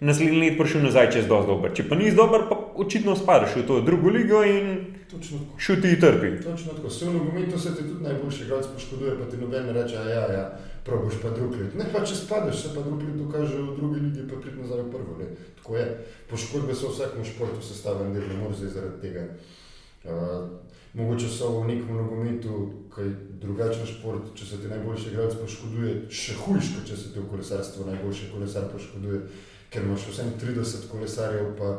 naslednji let prišel nazaj, če je zelo dober. Če pa nisi dober, pa očitno spadaš v to drugo ligo in šuti trpi. Točno tako, se v nogometu se ti tudi najboljši igralec poškoduje, pa ti noben reče, ja, ja probiš pa drug let. Ne, pa če spadeš, se pa drug let dokaže v drugi ligi, pa pridno nazaj v prvo let. Tako je. Poškodbe so v vsakem športu sestavljene, da ne moreš zaradi tega. Uh, mogoče so v nekem nogometu, ki je drugačen šport, če se ti najboljši igralec poškoduje, še hujš, kot če se ti v kolesarstvu najboljši kolesar poškoduje, ker imaš vsem 30 kolesarjev, pa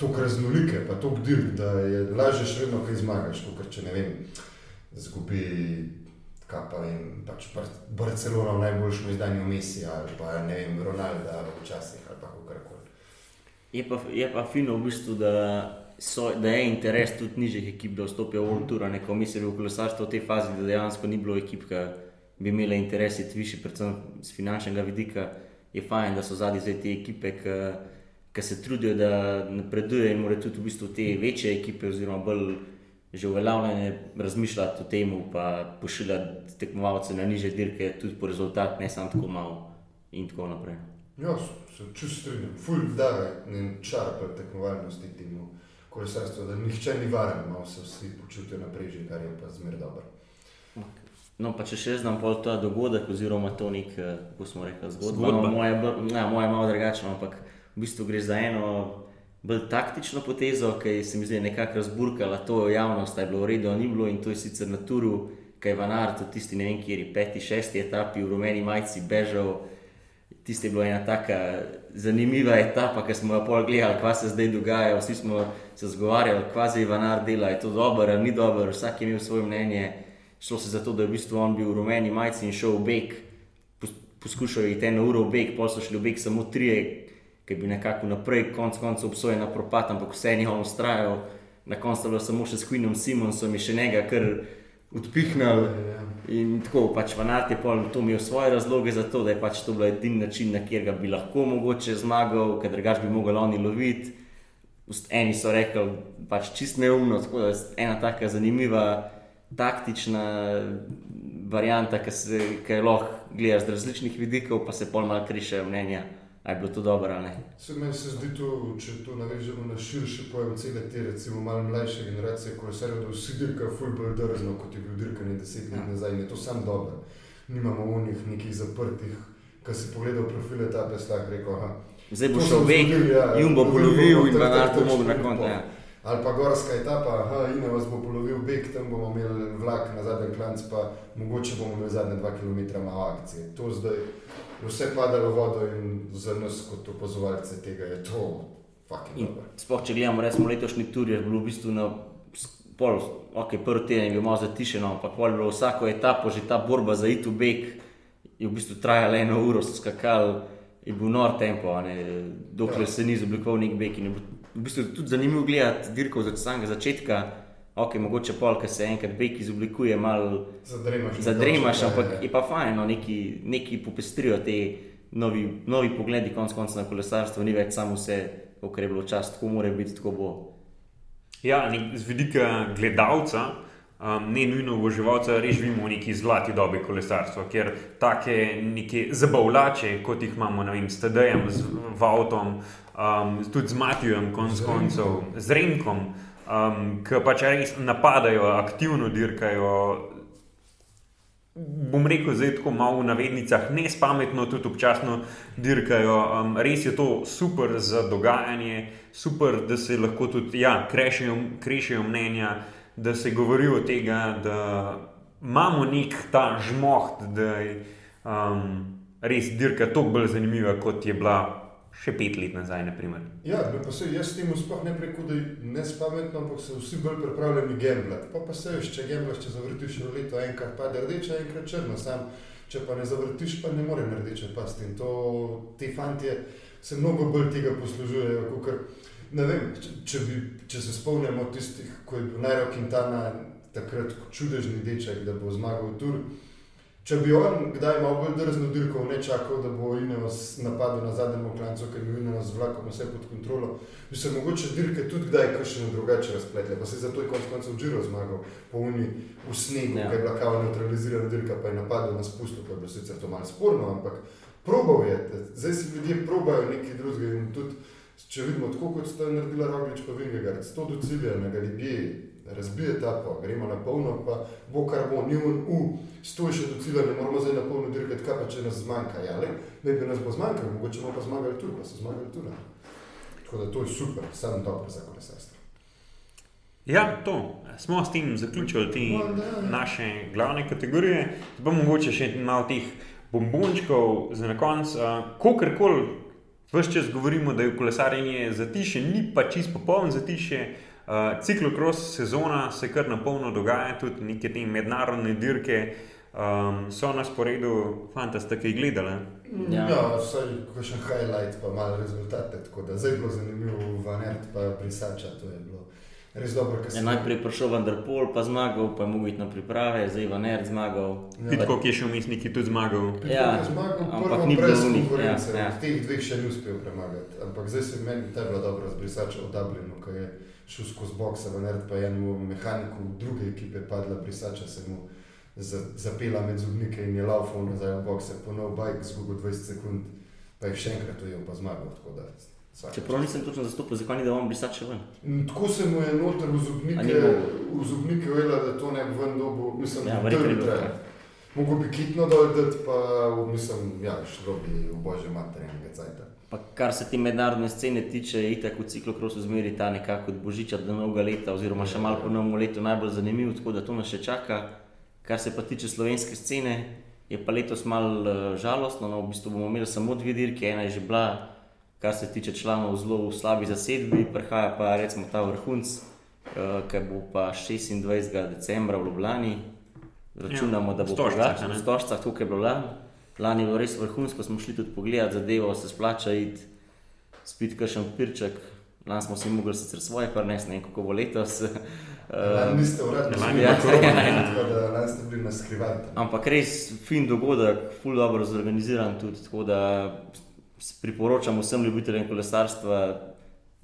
tako raznolike, pa tako dirk, da je lažje še vedno, kaj zmagaš, kot če ne vem, zgubi kaj pa vem, pač Barcelona v najboljšem izdanju Messi ali pa ne vem, Ronaldo včasih ali pa kakorkoli. Je pa, je pa fino v bistvu, da, so, da je interes tudi nižjih ekip, da vstopijo v World Tour, neko misel v kolesarstvo v tej fazi, da dejansko ni bilo ekip, ki bi imele interes iti višji, predvsem z finančnega vidika. Je fajn, da so zadnji zdaj te ekipe, ki se trudijo, da napredujejo in morajo tudi v bistvu te večje ekipe oziroma bolj že uveljavljene razmišljati o tem, pa pošiljati tekmovalce na niže dirke, tudi po rezultatu, ne samo tako malo in tako naprej. Ja, se čustvujem, ful da je čar pri tekmovalnosti temu kolesarstvu, da nihče ni varen, malo se vsi počutijo naprej, že kar je pa zmer dobro. No, pa če še znam pol ta dogodek, oziroma to nek, eh, kako smo rekli, zgodba. zgodba. No, moje, ja, moje malo drugačno, ampak v bistvu gre za eno bolj taktično potezo, ki se mi zdi nekako razburkala to javnost, da je bilo v redu, ni bilo in to je sicer na turu, kaj je Vanar, tudi tisti ne vem, kjer je peti, šesti etapi v rumeni majici bežal. Tisti je bila ena taka zanimiva etapa, ki smo jo pol gledali, kaj se zdaj dogaja. Vsi smo se zgovarjali, kaj je Vanar dela, je to dobro ali ni dobro, vsak je imel svoje mnenje. Šlo se za to, da je v bistvu on bil v rumeni majici in šel v beg, poskušal je iti eno uro v beg, pol so šli v beg samo trije, ki je bil nekako naprej, konec koncev obsojen na propad, ampak vse je on ustrajal. Na koncu je bilo samo še s Queenom Simonsom in še nekaj, kar odpihnil. In tako pač Vanart je pol to imel svoje razloge za to, da je pač to bil edini način, na kjer ga bi lahko mogoče zmagal, ker drugač bi mogli oni loviti. Eni so rekli, pač čist neumno, tako da je ena taka zanimiva taktična varianta, ki se je lahko gledala z različnih vidikov, pa se pol malo krišajo mnenja ali je bilo to dobro ali ne. Se meni se zdi to, če to navežemo na širši pojem cele te, recimo malo mlajše generacije, ko se rado vsi dirkajo fulbol drzno, kot je bil dirkanje deset let ja. nazaj, in je to sam dobro. Nimamo unih nekih zaprtih, ki si pogledal profile ta peslah, rekel, aha. Zdaj bo šel vek, ja, jim bo polovil in bo nato mogel na koncu. Ja. Ali pa gorska etapa, aha, in vas bo polovil beg, tam bomo imeli vlak na zadnji klanc, pa mogoče bomo imeli zadnje dva km malo akcije. To zdaj vse pada v vodo in za nas, kot opazovalce tega, je to fucking dobro. Sploh če gledamo, recimo letošnji tur, je bilo v bistvu na pol, ok, prvi teden je bil malo zatišeno, ampak pol je bilo vsako etapo, že ta borba za itu beg je v bistvu trajala eno uro, so skakali, je bil nor tempo, dokler ja. se ni izoblikoval nek beg. In je v bistvu tudi zanimivo gledati dirko od samega začetka ok, mogoče pol, ki se enkrat bek izoblikuje, malo zadremaš. Zadremaš, ampak je pa fajn, no, neki, neki popestrijo te novi, novi pogledi, konc konca na kolesarstvo, ni več samo vse, kar je bilo čas, tako mora biti, tako bo. Ja, z vidika gledalca. Um, ne nujno uživalca, res živimo v neki zlati dobi kolesarstva, ker take neke zabavljače, kot jih imamo vem, s TD-jem, z avtom, um, tudi z Matijem, konc koncev, z Renkom um, ki pač res napadajo, aktivno dirkajo. Bom rekel, zdaj tako malo v navednicah, ne spametno, tudi občasno dirkajo. Um, res je to super za dogajanje, super, da se lahko tudi ja, krešijo mnenja, da se govori o tem, da imamo nek ta žmoht, da je um, res dirka toliko bolj zanimiva, kot je bila še pet let nazaj. Naprimer. Ja, pa se jaz temu sploh ne preko, da je nespametno, ampak so vsi bolj pripravljeni gambljati. Pa, pa se veš, če gamblaš, če zavrtiš v leto, enkrat pade rdeča, enkrat črna. Sam, če pa ne zavrtiš, pa ne more rdeče pasti. In to ti fantje se mnogo bolj tega poslužujejo. Ne vem, če, če, bi, če se spomnimo tistih, ko je bil Najrok in ta na takrat čudežni deček, da bo zmagal tur. Če bi on kdaj malo bolj drzno dirkal, ne čakal, da bo Ineos napadel na zadnjem oklancu, ker bi Ineos z vlakom vse pod kontrolo, bi se mogoče dirke tudi kdaj kakšne drugače razpletle. Pa se zato je konec koncev Džiro zmagal po uni v snegu, ja. ker je bila kao neutralizirana dirka, pa je napadel na spustu, pa je bilo sicer to malo sporno, ampak probal je. Zdaj si ljudje probajo nekaj drugega in tudi, če vidimo tako, kot sta naredila Roglič pa Vingegard, s to do cilja na Galibiji, razbije ta pa, gremo na polno, pa bo kar bo, ni on u, stoj še do cilja, ne moramo zdaj na polno dirkati, kaj pa če nas zmanjka, ja, le, ne bi nas bo zmanjkalo, mogoče bomo pa zmagali tu, pa so zmagali tu. Ne. Tako da to je super, samo dobro za kolesarstvo. Ja, to. Smo s tem zaključili te no, naše glavne kategorije. Zdaj pa mogoče še malo teh bombončkov za na konec. Kokorkoli, vse čas govorimo, da je kolesarjenje zatišje, ni pa čisto popoln zatišje. Uh, Ciklokros sezona se kar na polno dogaja, tudi neke te mednarodne dirke. Um, so na sporedu, fanta, ste kaj gledali? Ja, ja vsaj še highlight, pa malo rezultate. Zdaj je bilo zanimivo, vanert pa prisača. To je bilo res dobro. Ja, najprej je prišel Vanderpol, pa zmagal, pa je mogel iti na priprave, zdaj je vanert zmagal. Ja. Tako je šel misliti, tudi zmagal. Ja, zmagal, ampak ni bilo njih. Ja, ja. Teh dveh še ni uspel premagati. Ampak zdaj se meni ta bila dobra z brisača v Dublinu, ko je šel skozi boks, vanert pa je enemu mehaniku druge ekipe padla brisača zapela med zubnike in je laufal nazaj v boxe, ponovil bajk, zgubil 20 sekund, pa je še enkrat ujel, pa zmagal. Čeprav nisem točno zastopil, zakaj ni da vam brisač ven? Mm, tako se mu je noter v zubnike, v zubnike ujela, da to ne bi ven dobil, mislim, ja, da je to treba. Mogo bi kitno dol dati, pa mislim, ja, šlo bi v božje materijalnega cajta. Pa kar se ti mednarodne scene tiče, je tako v ciklokrosu zmeri ta nekako od božiča do novega leta, oziroma še malo po novem letu najbolj zanimiv, tako da to nas še čaka. Kar se pa tiče slovenske scene, je pa letos malo uh, žalostno. No, v bistvu bomo imeli samo dve dirke, ena je že bila, kar se tiče članov, zelo v slabi zasedbi, prihaja pa recimo ta vrhunc, uh, ki bo pa 26. decembra v Ljubljani. Računamo, da bo to drugače, na stožcah tukaj je bilo lani. Lani je bilo res vrhunsko, smo šli tudi pogledat zadevo, se splača iti, spiti kakšen pirček. Lani smo si mogli sicer svoje, pa ne vem, kako bo letos. Niste uradni, ja, ja, ja, ja. da lani ste bili na skrivati. Ampak res fin dogodek, ful dobro zorganiziran tudi, tako da priporočam vsem ljubiteljem kolesarstva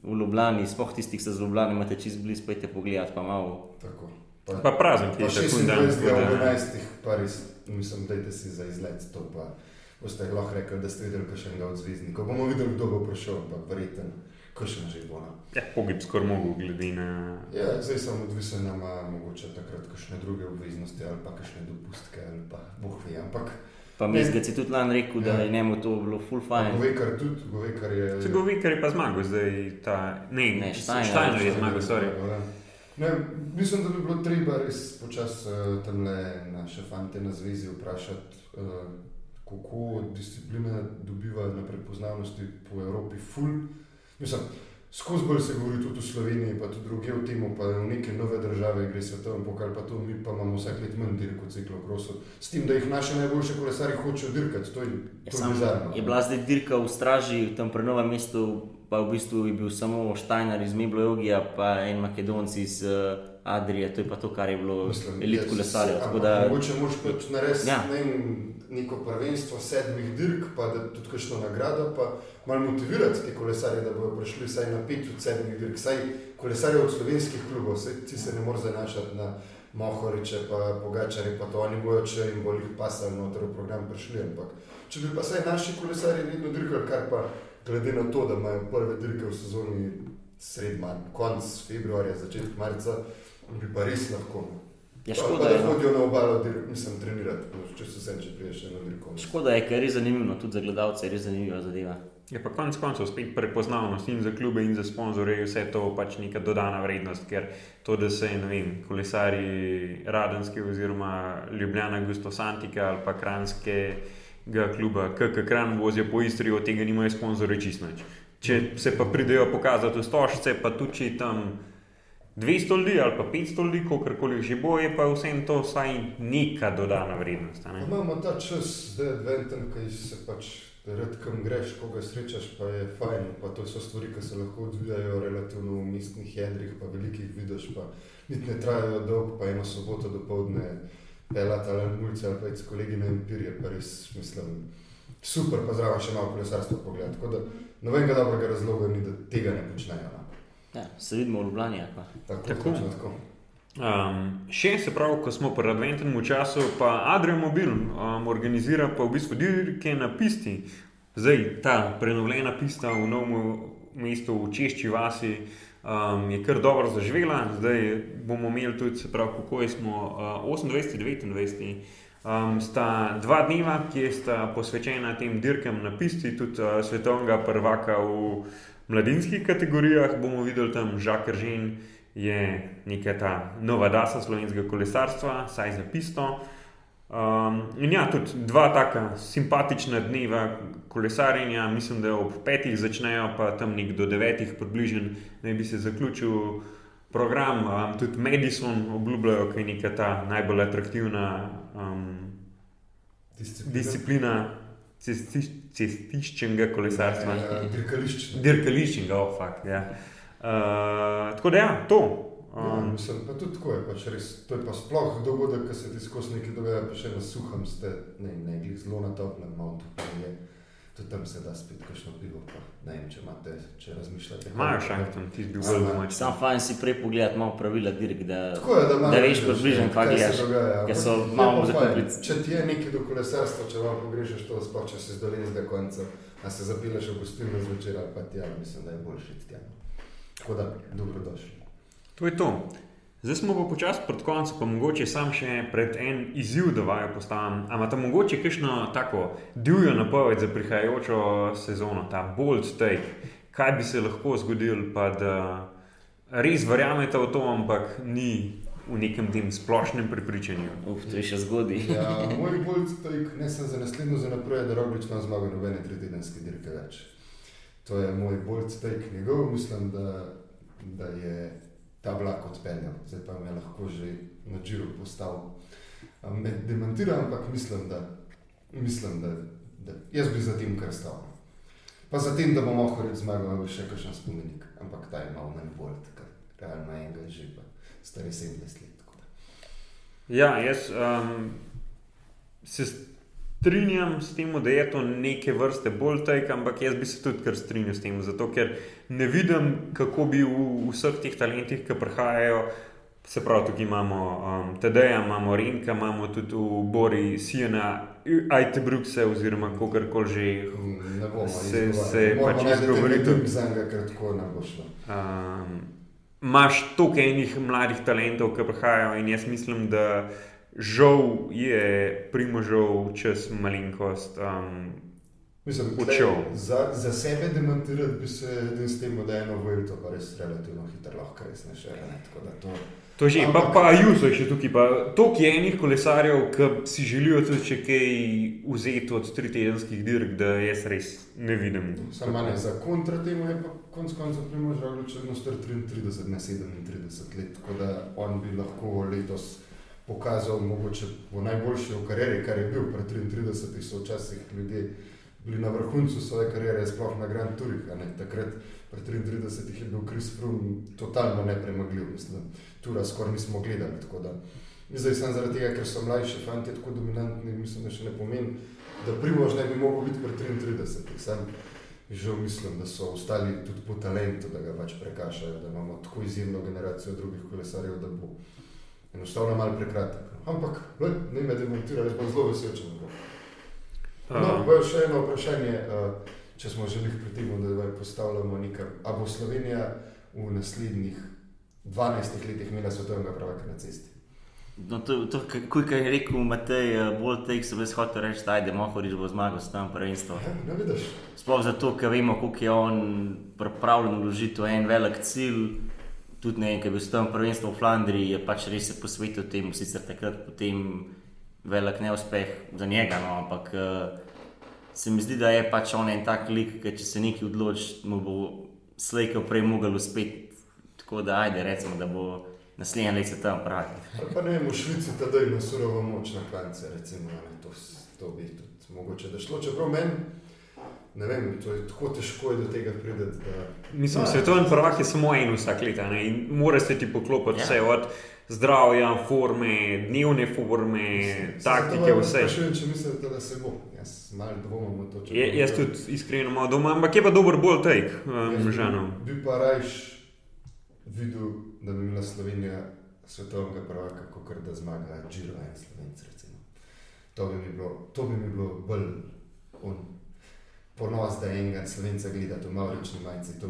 v Ljubljani, spoh tistih, ki se z Ljubljani imate čist blizu, pojdite pogledat pa malo. Tako. Pa, pa prazen, ki je še sekund dan. 11. Paris, mislim, dajte si za izlet to pa. Boste lahko rekli, da ste videli kakšnega od zvezdnikov. Bomo videli, kdo bo prišel, ampak verjetno kakšen že bo. No. Ja, pogib skoraj mogo, glede na. Ja, zdaj sem odvisen, da ima mogoče takrat kakšne druge obveznosti ali pa kakšne dopustke ali pa boh ve. Ampak. Pa mi zgodi si tudi lani rekel, da ja. je njemu to bilo full fine. Govekar tudi, govekar je. Če govekar je pa zmagal, zdaj ta. Ne, ne, Štajno je zmagal, sorry. Ja, ne, mislim, da bi bilo treba res počasi uh, tam le naše fante na zvezi vprašati, uh, kako disciplina dobiva na prepoznavnosti po Evropi full. Mislim, skozi bolj se govori tudi v Sloveniji, pa tudi druge v tem, pa v neke nove države gre svetovni pokal, pa to mi pa imamo vsak let manj dirk v ciklokrosu. S tem, da jih naše najboljše kolesari hočejo dirkati, to je bizarno. Je bila zdaj dirka v straži, tam pri novem mestu, pa v bistvu je bil samo Štajnar iz Meblojogija, pa en Makedonci iz uh, Adrije, to je pa to, kar je bilo elit kolesarjev. Mogoče moraš pač narediti ja. ne, neko prvenstvo sedmih dirk, pa da tudi kakšno nagrado, pa malo motivirati te kolesarje, da bodo prišli vsaj na pet od sedmih dirk, vsaj kolesarje od slovenskih klubov, vse ti se ne more zanašati na Mohoriče, pa Pogačare, pa to oni bojo, če jim bo jih pasal noter v program prišli. Ampak če bi pa vsaj naši kolesarji vedno dirkali, kar pa glede na to, da imajo prve dirke v sezoni sred marca, konc februarja, začetek marca, bi pa res lahko. Ja, škoda, da no. hodijo na obalo, mislim, trenirati, če se vse če priješ na dirko. Škoda je, ker je res zanimivo, tudi za gledalce je res zanimiva zadeva. Je pa konec koncev spet prepoznavnost in za klube in za sponzorje, vse to pač neka dodana vrednost, ker to, da se vem, kolesari Radenske oziroma Ljubljana, Gusto Santika ali pa Kranskega kluba, KK Kran vozijo po Istri, od tega nimajo sponzorje čisto nič. Če se pa pridejo pokazati v stožce, pa tudi tam 200 ljudi ali pa 500 ljudi, kakorkoli že bo, je pa vsem to vsaj neka dodana vrednost. Ne? Imamo ta čas, da je adventen, ki se pač redkem greš, koga srečaš, pa je fajn. Pa to so stvari, ki se lahko odvijajo relativno v mestnih jedrih, pa velikih vidiš, pa niti ne trajajo dolgo, pa eno soboto do povdne pelati ali mulce ali pa iti s kolegi na empirije, pa res mislim. Super, pa zraven še malo kolesarstva pogled. Tako da nobenega dobrega razloga ni, da tega ne počnejo. No. Ja, se vidimo v Ljubljani. Tako, tako. tako. Um, še se pravi, ko smo pri adventnem času, pa Adrian Mobil um, organizira pa v bistvu dirke na pisti. Zdaj ta prenovljena pista v novem mestu v Češči vasi um, je kar dobro zaživela. Zdaj bomo imeli tudi, se pravi, kako je smo uh, 28-29. Um, sta dva dneva, ki sta posvečena tem dirkam na pisti, tudi uh, svetovnega prvaka v mladinskih kategorijah bomo videli tam Žakr Žen, je neka ta nova dasa slovenskega kolesarstva, saj za pisto. Um, in ja, tudi dva taka simpatična dneva kolesarjenja, mislim, da ob petih začnejo, pa tam nek do devetih približen, da bi se zaključil program. Um, tudi Madison obljubljajo, da je neka ta najbolj atraktivna um, disciplina. disciplina cestiščnega kolesarstva. Ja, ja, dirkališčnega. Dirkališčnega, oh, fuck. Ja. Uh, tako da, ja, to. Um, ja, mislim, pa tudi tako je, pač res, to je pa sploh dogodek, ki se ti skozi nekaj dogaja, pa še na suhem ste, ne, ne, zelo na toplem, malo tukaj tudi tam se da spet kakšno pivo. Pa, ne vem, če imate, če razmišljate. Imajo šankton, ti bi bil zelo domač. Sam fajn si prej pogledati malo pravila dirk, da, je, da, da veš približno, kaj gledaš. Ker so malo zaprti. Če ti je nekaj do kolesarstva, če vam pogrešaš to, sploh če si z dolinskega konca, a se zapileš v gostilno zvečer, pa ti ja, mislim, da je boljši tja. Tako da, dobrodošli. To je to. Zdaj smo pa počasi pred koncem, pa mogoče sam še pred en izziv, da vaju postavim. Ampak tam mogoče kakšno tako divjo napoved za prihajajočo sezono, ta bold take, kaj bi se lahko zgodil, pa da res verjamete v to, ampak ni v nekem tem splošnem prepričanju. Uf, to je še zgodi. ja, moj bold take, ne sem za naslednjo, za naprej, da robič ima zmago nobene tretjedenske dirke več. To je moj bold take njegov, mislim, da, da je ta vlak odpeljal, zdaj pa me lahko že na žiru postavil. Me demantira, ampak mislim, da, mislim, da, da jaz bi za tem kar stal. Pa za tem, da bomo lahko zmagali še kakšen spomenik, ampak ta je malo manj bolj, ker realno enega že pa stari 70 let. Ja, jaz um, se strinjam s tem, da je to neke vrste bolj tajk, ampak jaz bi se tudi kar strinjal s tem, zato ker ne vidim, kako bi v vseh teh talentih, ki prihajajo. Se pravi, tukaj imamo um, TD-ja, imamo Renka, imamo tudi v Bori, Sijena, IT Brukse, oziroma kako koli že. Ne bomo se, se pač bomo za enega, ker tako ne bo šlo. Um, Máš toliko enih mladih talentov, ki prihajajo, in jaz mislim, da žal je primožal čez malenkost. Um, Mislim, tle, za, za sebe demontirati bi se s tem, da je eno vrto, pa res relativno hitro lahko res ene. To, to že, ampak, pa, pa Juso je še tukaj, pa toliko je enih kolesarjev, ki si želijo tudi če kaj vzeti od tri tedenskih dirk, da jaz res ne vidim. Samo ne, za kontra temu je pa konc koncev primožal če eno star 33, ne 37 let, tako da on bi lahko letos pokazal, mogoče bo najboljši v karieri, kar je bil pred 33, so včasih ljudje bili na vrhuncu svoje kariere, sploh na Grand Tourih. Takrat, pred 33, je bil Kris Frum totalno nepremagljiv, mislim, tura skoraj nismo gledali. Zdaj sem zaradi tega, ker so mlajši fanti tako dominantni, mislim, da še ne pomeni, da primož ne bi mogel biti pred 33. Sam žal mislim, da so ostali tudi po talentu, da ga pač prekašajo, da imamo tako izjemno generacijo drugih kolesarjev, da bo enostavno malo prekratek. Ampak, ne me demontira, jaz bom zelo vesel, če bo. No, bo še eno vprašanje, uh, če smo že pri tem, da postavljamo nekaj. A bo Slovenija v naslednjih 12 letih imela svetovnega pravaka na cesti? No, to, to kaj je rekel Matej, eh, bolj tek se brez hotel reči, da je Mohorič bo zmagal s tem prvenstvom. Ja, Sploh zato, ker vemo, koliko je on pripravljen vložiti v en velik cilj tudi ne, ki je bil tam prvenstvo v Flandriji, je pač res se posvetil temu, sicer takrat potem velik neuspeh za njega, no, ampak uh, se mi zdi, da je pač on en tak lik, ki če se nekaj odloči, mu bo slejko prej mogel uspeti. Tako da ajde, recimo, da bo naslednji let se tam pravi. Pa ne vem, v Švici tada ima surovo moč na klance, recimo, ne, to, to bi tudi mogoče da šlo, čeprav meni ne vem, to je tako težko, da do tega pridete. Da... Mislim, da no, svetovni prvak je samo en vsak let in mora se ti poklopiti ja. vse od zdravja, forme, dnevne forme, mislim, taktike, vse. Vedno, če mislite, da se bo. Jaz malo dvomim v to. Je, jaz tudi iskreno malo doma, ampak je pa dober bolj tek, um, žano. Bi pa rajš videl, da bi imela Slovenija svetovnega prvaka, kot da zmaga Džiro in Slovenci. To bi mi bilo, to bi mi bilo bolj on ponos, da enega slovenca gleda v Maurični majici. To,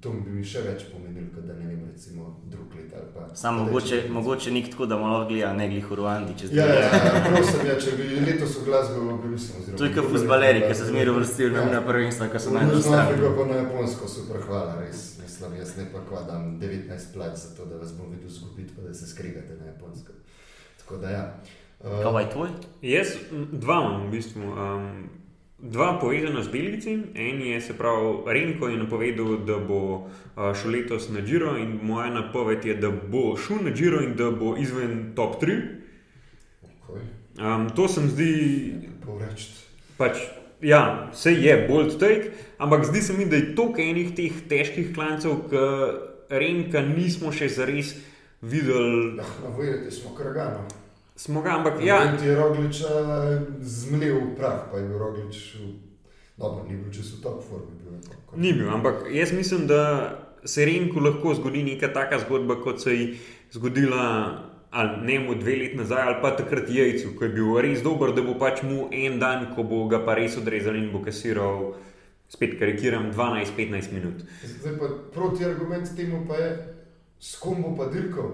to bi mi še več pomenilo, kot da ne vem, recimo drug let. Samo mogoče, mogoče nik tako, da malo gleda, ne glih v Ruandi. Ja, ja, ja, prosim, ja, če bi letos v Glasgow, bi mislim. To je kot futbaleri, ki se zmeraj vrstijo na, na prvenstva, ki so najbolj znani. Na Afriko pa na Japonsko, super, hvala, res. Mislim, jaz ne pa kvadam 19 plač za to, da vas bom videl zgubiti, pa da se skrigate na Japonsko. Tako da ja. Uh, Kaj je tvoj? Jaz dva imam v bistvu. Um, Dva povezana z Belgijci. En je, se pravi, Renko je napovedal, da bo šel letos na Džiro, in moja napoved je, da bo šel na Džiro in da bo izven top 3. Okay. Um, to se mi zdi. Pač, ja, vse je bold take, ampak zdi se mi, da je toliko enih teh težkih klancev, ki renka nismo še zares videli. Ja, no, videti smo kragano. Smo ga, ampak ja. Ti je roglič zmlil prav, pa je bil roglič. Dobro, ni bil čisto top formi. Bil, ni bil, ampak jaz mislim, da se renku lahko zgodi neka taka zgodba, kot se je zgodila ali ne mu dve leti nazaj, ali pa takrat jajcu, ko je bil res dober, da bo pač mu en dan, ko bo ga pa res odrezal in bo kasiral, spet karikiram, 12-15 minut. Zdaj pa proti argument temu pa je, s kom bo pa dirkal.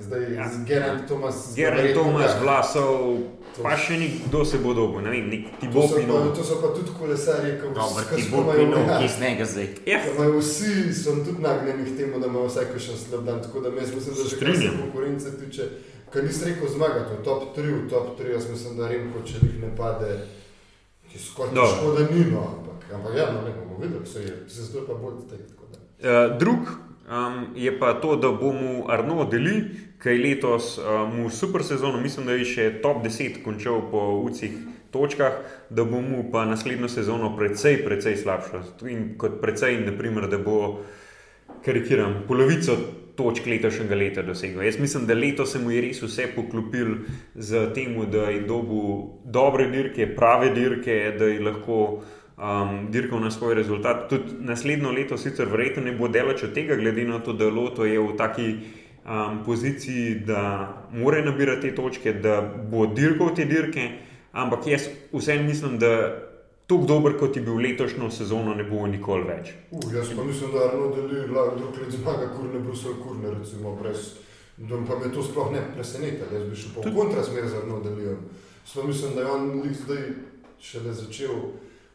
Zdaj je ja. Gerard Tomas. Gerard Tomas, Vlasov, pa še nikdo se bo dobil, ne vem, ti bo pino. To so pa tudi kolesarji, ki so se spominjali iz njega zdaj. Ja. Vsi so tudi nagnjeni k temu, da imajo vsak še slab dan, tako da mislim, da že kar se konkurence tiče, kar nisi rekel zmagati, v top 3, v top 3, jaz mislim, da Remko, če jih ne pade, je skoraj težko, da ni no, ampak, ampak ja, no, ne bomo videli, se je, se zdaj pa bolj tek. Uh, drug um, je pa to, da bomo Arno deli, kaj letos um, v super sezono, mislim, da je še top 10 končal po ucih točkah, da bomo pa naslednjo sezono precej, precej slabša. In kot precej, naprimer, da bo, karikiram, polovico točk letošnjega leta dosegel. Jaz mislim, da letos se mu je res vse poklopil z tem, da je dobil dobre dirke, prave dirke, da je lahko um, dirkal na svoj rezultat. Tudi naslednjo leto, sicer verjetno ne bo delač od tega, glede na to, da Loto je v taki um, poziciji, da mora nabirati te točke, da bo dirkal te dirke, ampak jaz vseeno mislim, da. Tako dober, kot je bil letošnjo sezono, ne bo nikoli več. Uh, jaz pa mislim, da Arno deli drug let zmaga, kurne, Brusel, kurne, recimo, brez. Da pa me to sploh ne preseneča, jaz bi šel po kontrasmer za Arno delijo. Sploh mislim, da je on zdaj šele začel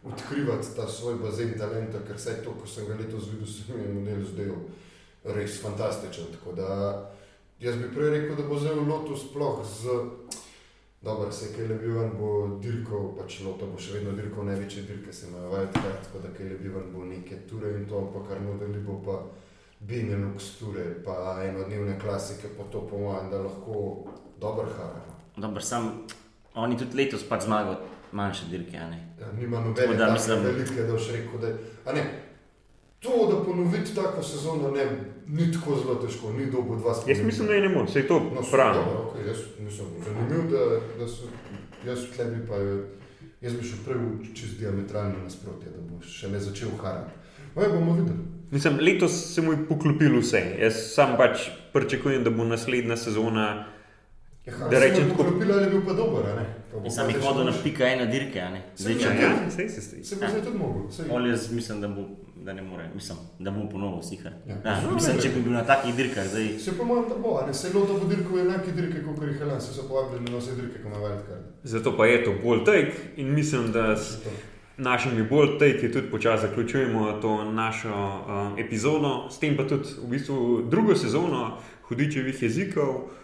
odkrivati ta svoj bazen talenta, ker vse to, ko sem ga letos videl, se mi je model zdel res fantastičen. Tako da jaz bi prej rekel, da bo zelo loto sploh z. Dobro, se lebi ven, bo dirkal, pač loto bo še vedno dirkal največje dirke, se imajo wildcard, tako da kaj lebi ven bo neke ture in to, ampak kar modeli bo pa Benelux ture, pa enodnevne klasike, pa to po mojem, da lahko dober hara. Dobro, sam oni tudi letos pač zmagajo manjše dirke. Ja, nima nobene da, mislim, velike, da še rekel, da je. To, da ponoviti tako sezono, ne, ni tako zelo težko, ni dolgo dva stoletja. Jaz mislim, da je ne moreš, se je to no, pravi. Okay, jaz nisem zanimiv, da, da so, jaz tlebi pa, jaz bi šel prej čez diametralno nasprotje, da bo še ne začel harati. No, bomo videli. Mislim, letos se mu je poklopil vse. Jaz sam pač pričakujem, da bo naslednja sezona. Ja, da rečem, tako je bil, pa dober. Sam jih hodil na pika ena dirke. Zdaj, če ne, se se strinja. Se bo zdaj tudi mogel. Jaz mislim, da bo, da ne more, mislim, da bo ponovno vsih. Ja. Ja, mislim, če bi bil na takih dirkah. Zdaj... Se pa moram, da bo, ne se loto bo dirkal enake dirke, kot jih je Helan, se so povabili na vse dirke, kot ima Wildcard. Zato pa je to bolj take in mislim, da s našimi bolj take tudi počasi zaključujemo to našo um, epizodo, s tem pa tudi v bistvu drugo sezono hudičevih jezikov.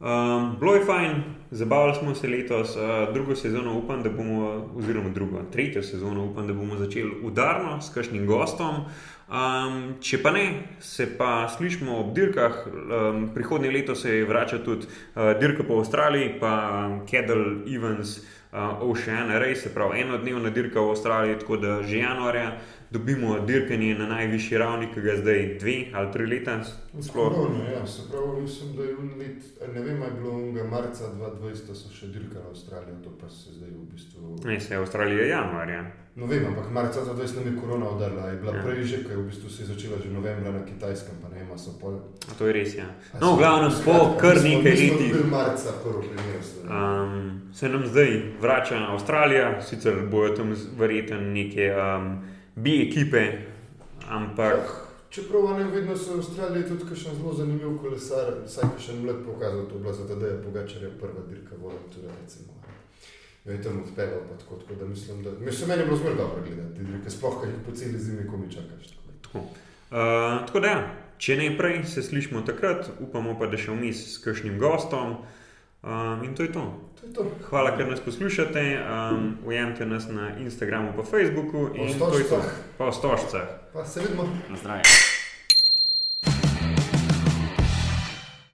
Um, bilo je fajn, zabavali smo se letos, uh, drugo sezono upam, da bomo, oziroma drugo, tretjo sezono upam, da bomo začeli udarno s kakšnim gostom. Um, če pa ne, se pa slišmo ob dirkah. Um, prihodnje leto se vrača tudi uh, dirka po Avstraliji, pa Kedel Evans, uh, Ocean Race, se pravi enodnevna dirka v Avstraliji, tako da že januarja dobimo dirkanje na najvišji ravni, ki ga zdaj dve ali tri leta. Skorajno, ja, se pravi, mislim, da je let, ne vem, je bilo unga marca 2020, so še dirkali Avstralijo, to pa se zdaj v bistvu. Ne, se je Avstralija januarja. No, vem, ampak marca 2020 nam je korona udarila, je bila ja. prej že, ker v bistvu se je začela že novembra na kitajskem, pa ne vem, so pol. A to je res, ja. No, v glavnem, po kar nekaj letih. Bil marca, prvo primer. Um, se nam zdaj vrača Avstralija, sicer bojo tam verjetno neke. Um, bi ekipe. Ampak. Ja, čeprav ne vedno so v Avstraliji tudi še zelo zanimiv kolesar, vsaj še en let pokazal, to je bila zato, da je Pogačar je prva dirka vola, tudi recimo. Jo je tam odpeljal, pa tako, tako da mislim, da mislim, meni je bilo zelo dobro gledati, dirke, sploh kaj jih po celi zimi komi čakaš. Tako. Tako. Uh, tako da, ja, če ne prej, se slišmo takrat, upamo pa, da še vmes s kakšnim gostom. Um, in to je to. To, to. Hvala, ker nas poslušate. Um, ujemite nas na Instagramu, pa Facebooku in to je to. Pa v stožcah. Pa se vidimo. Zdravje.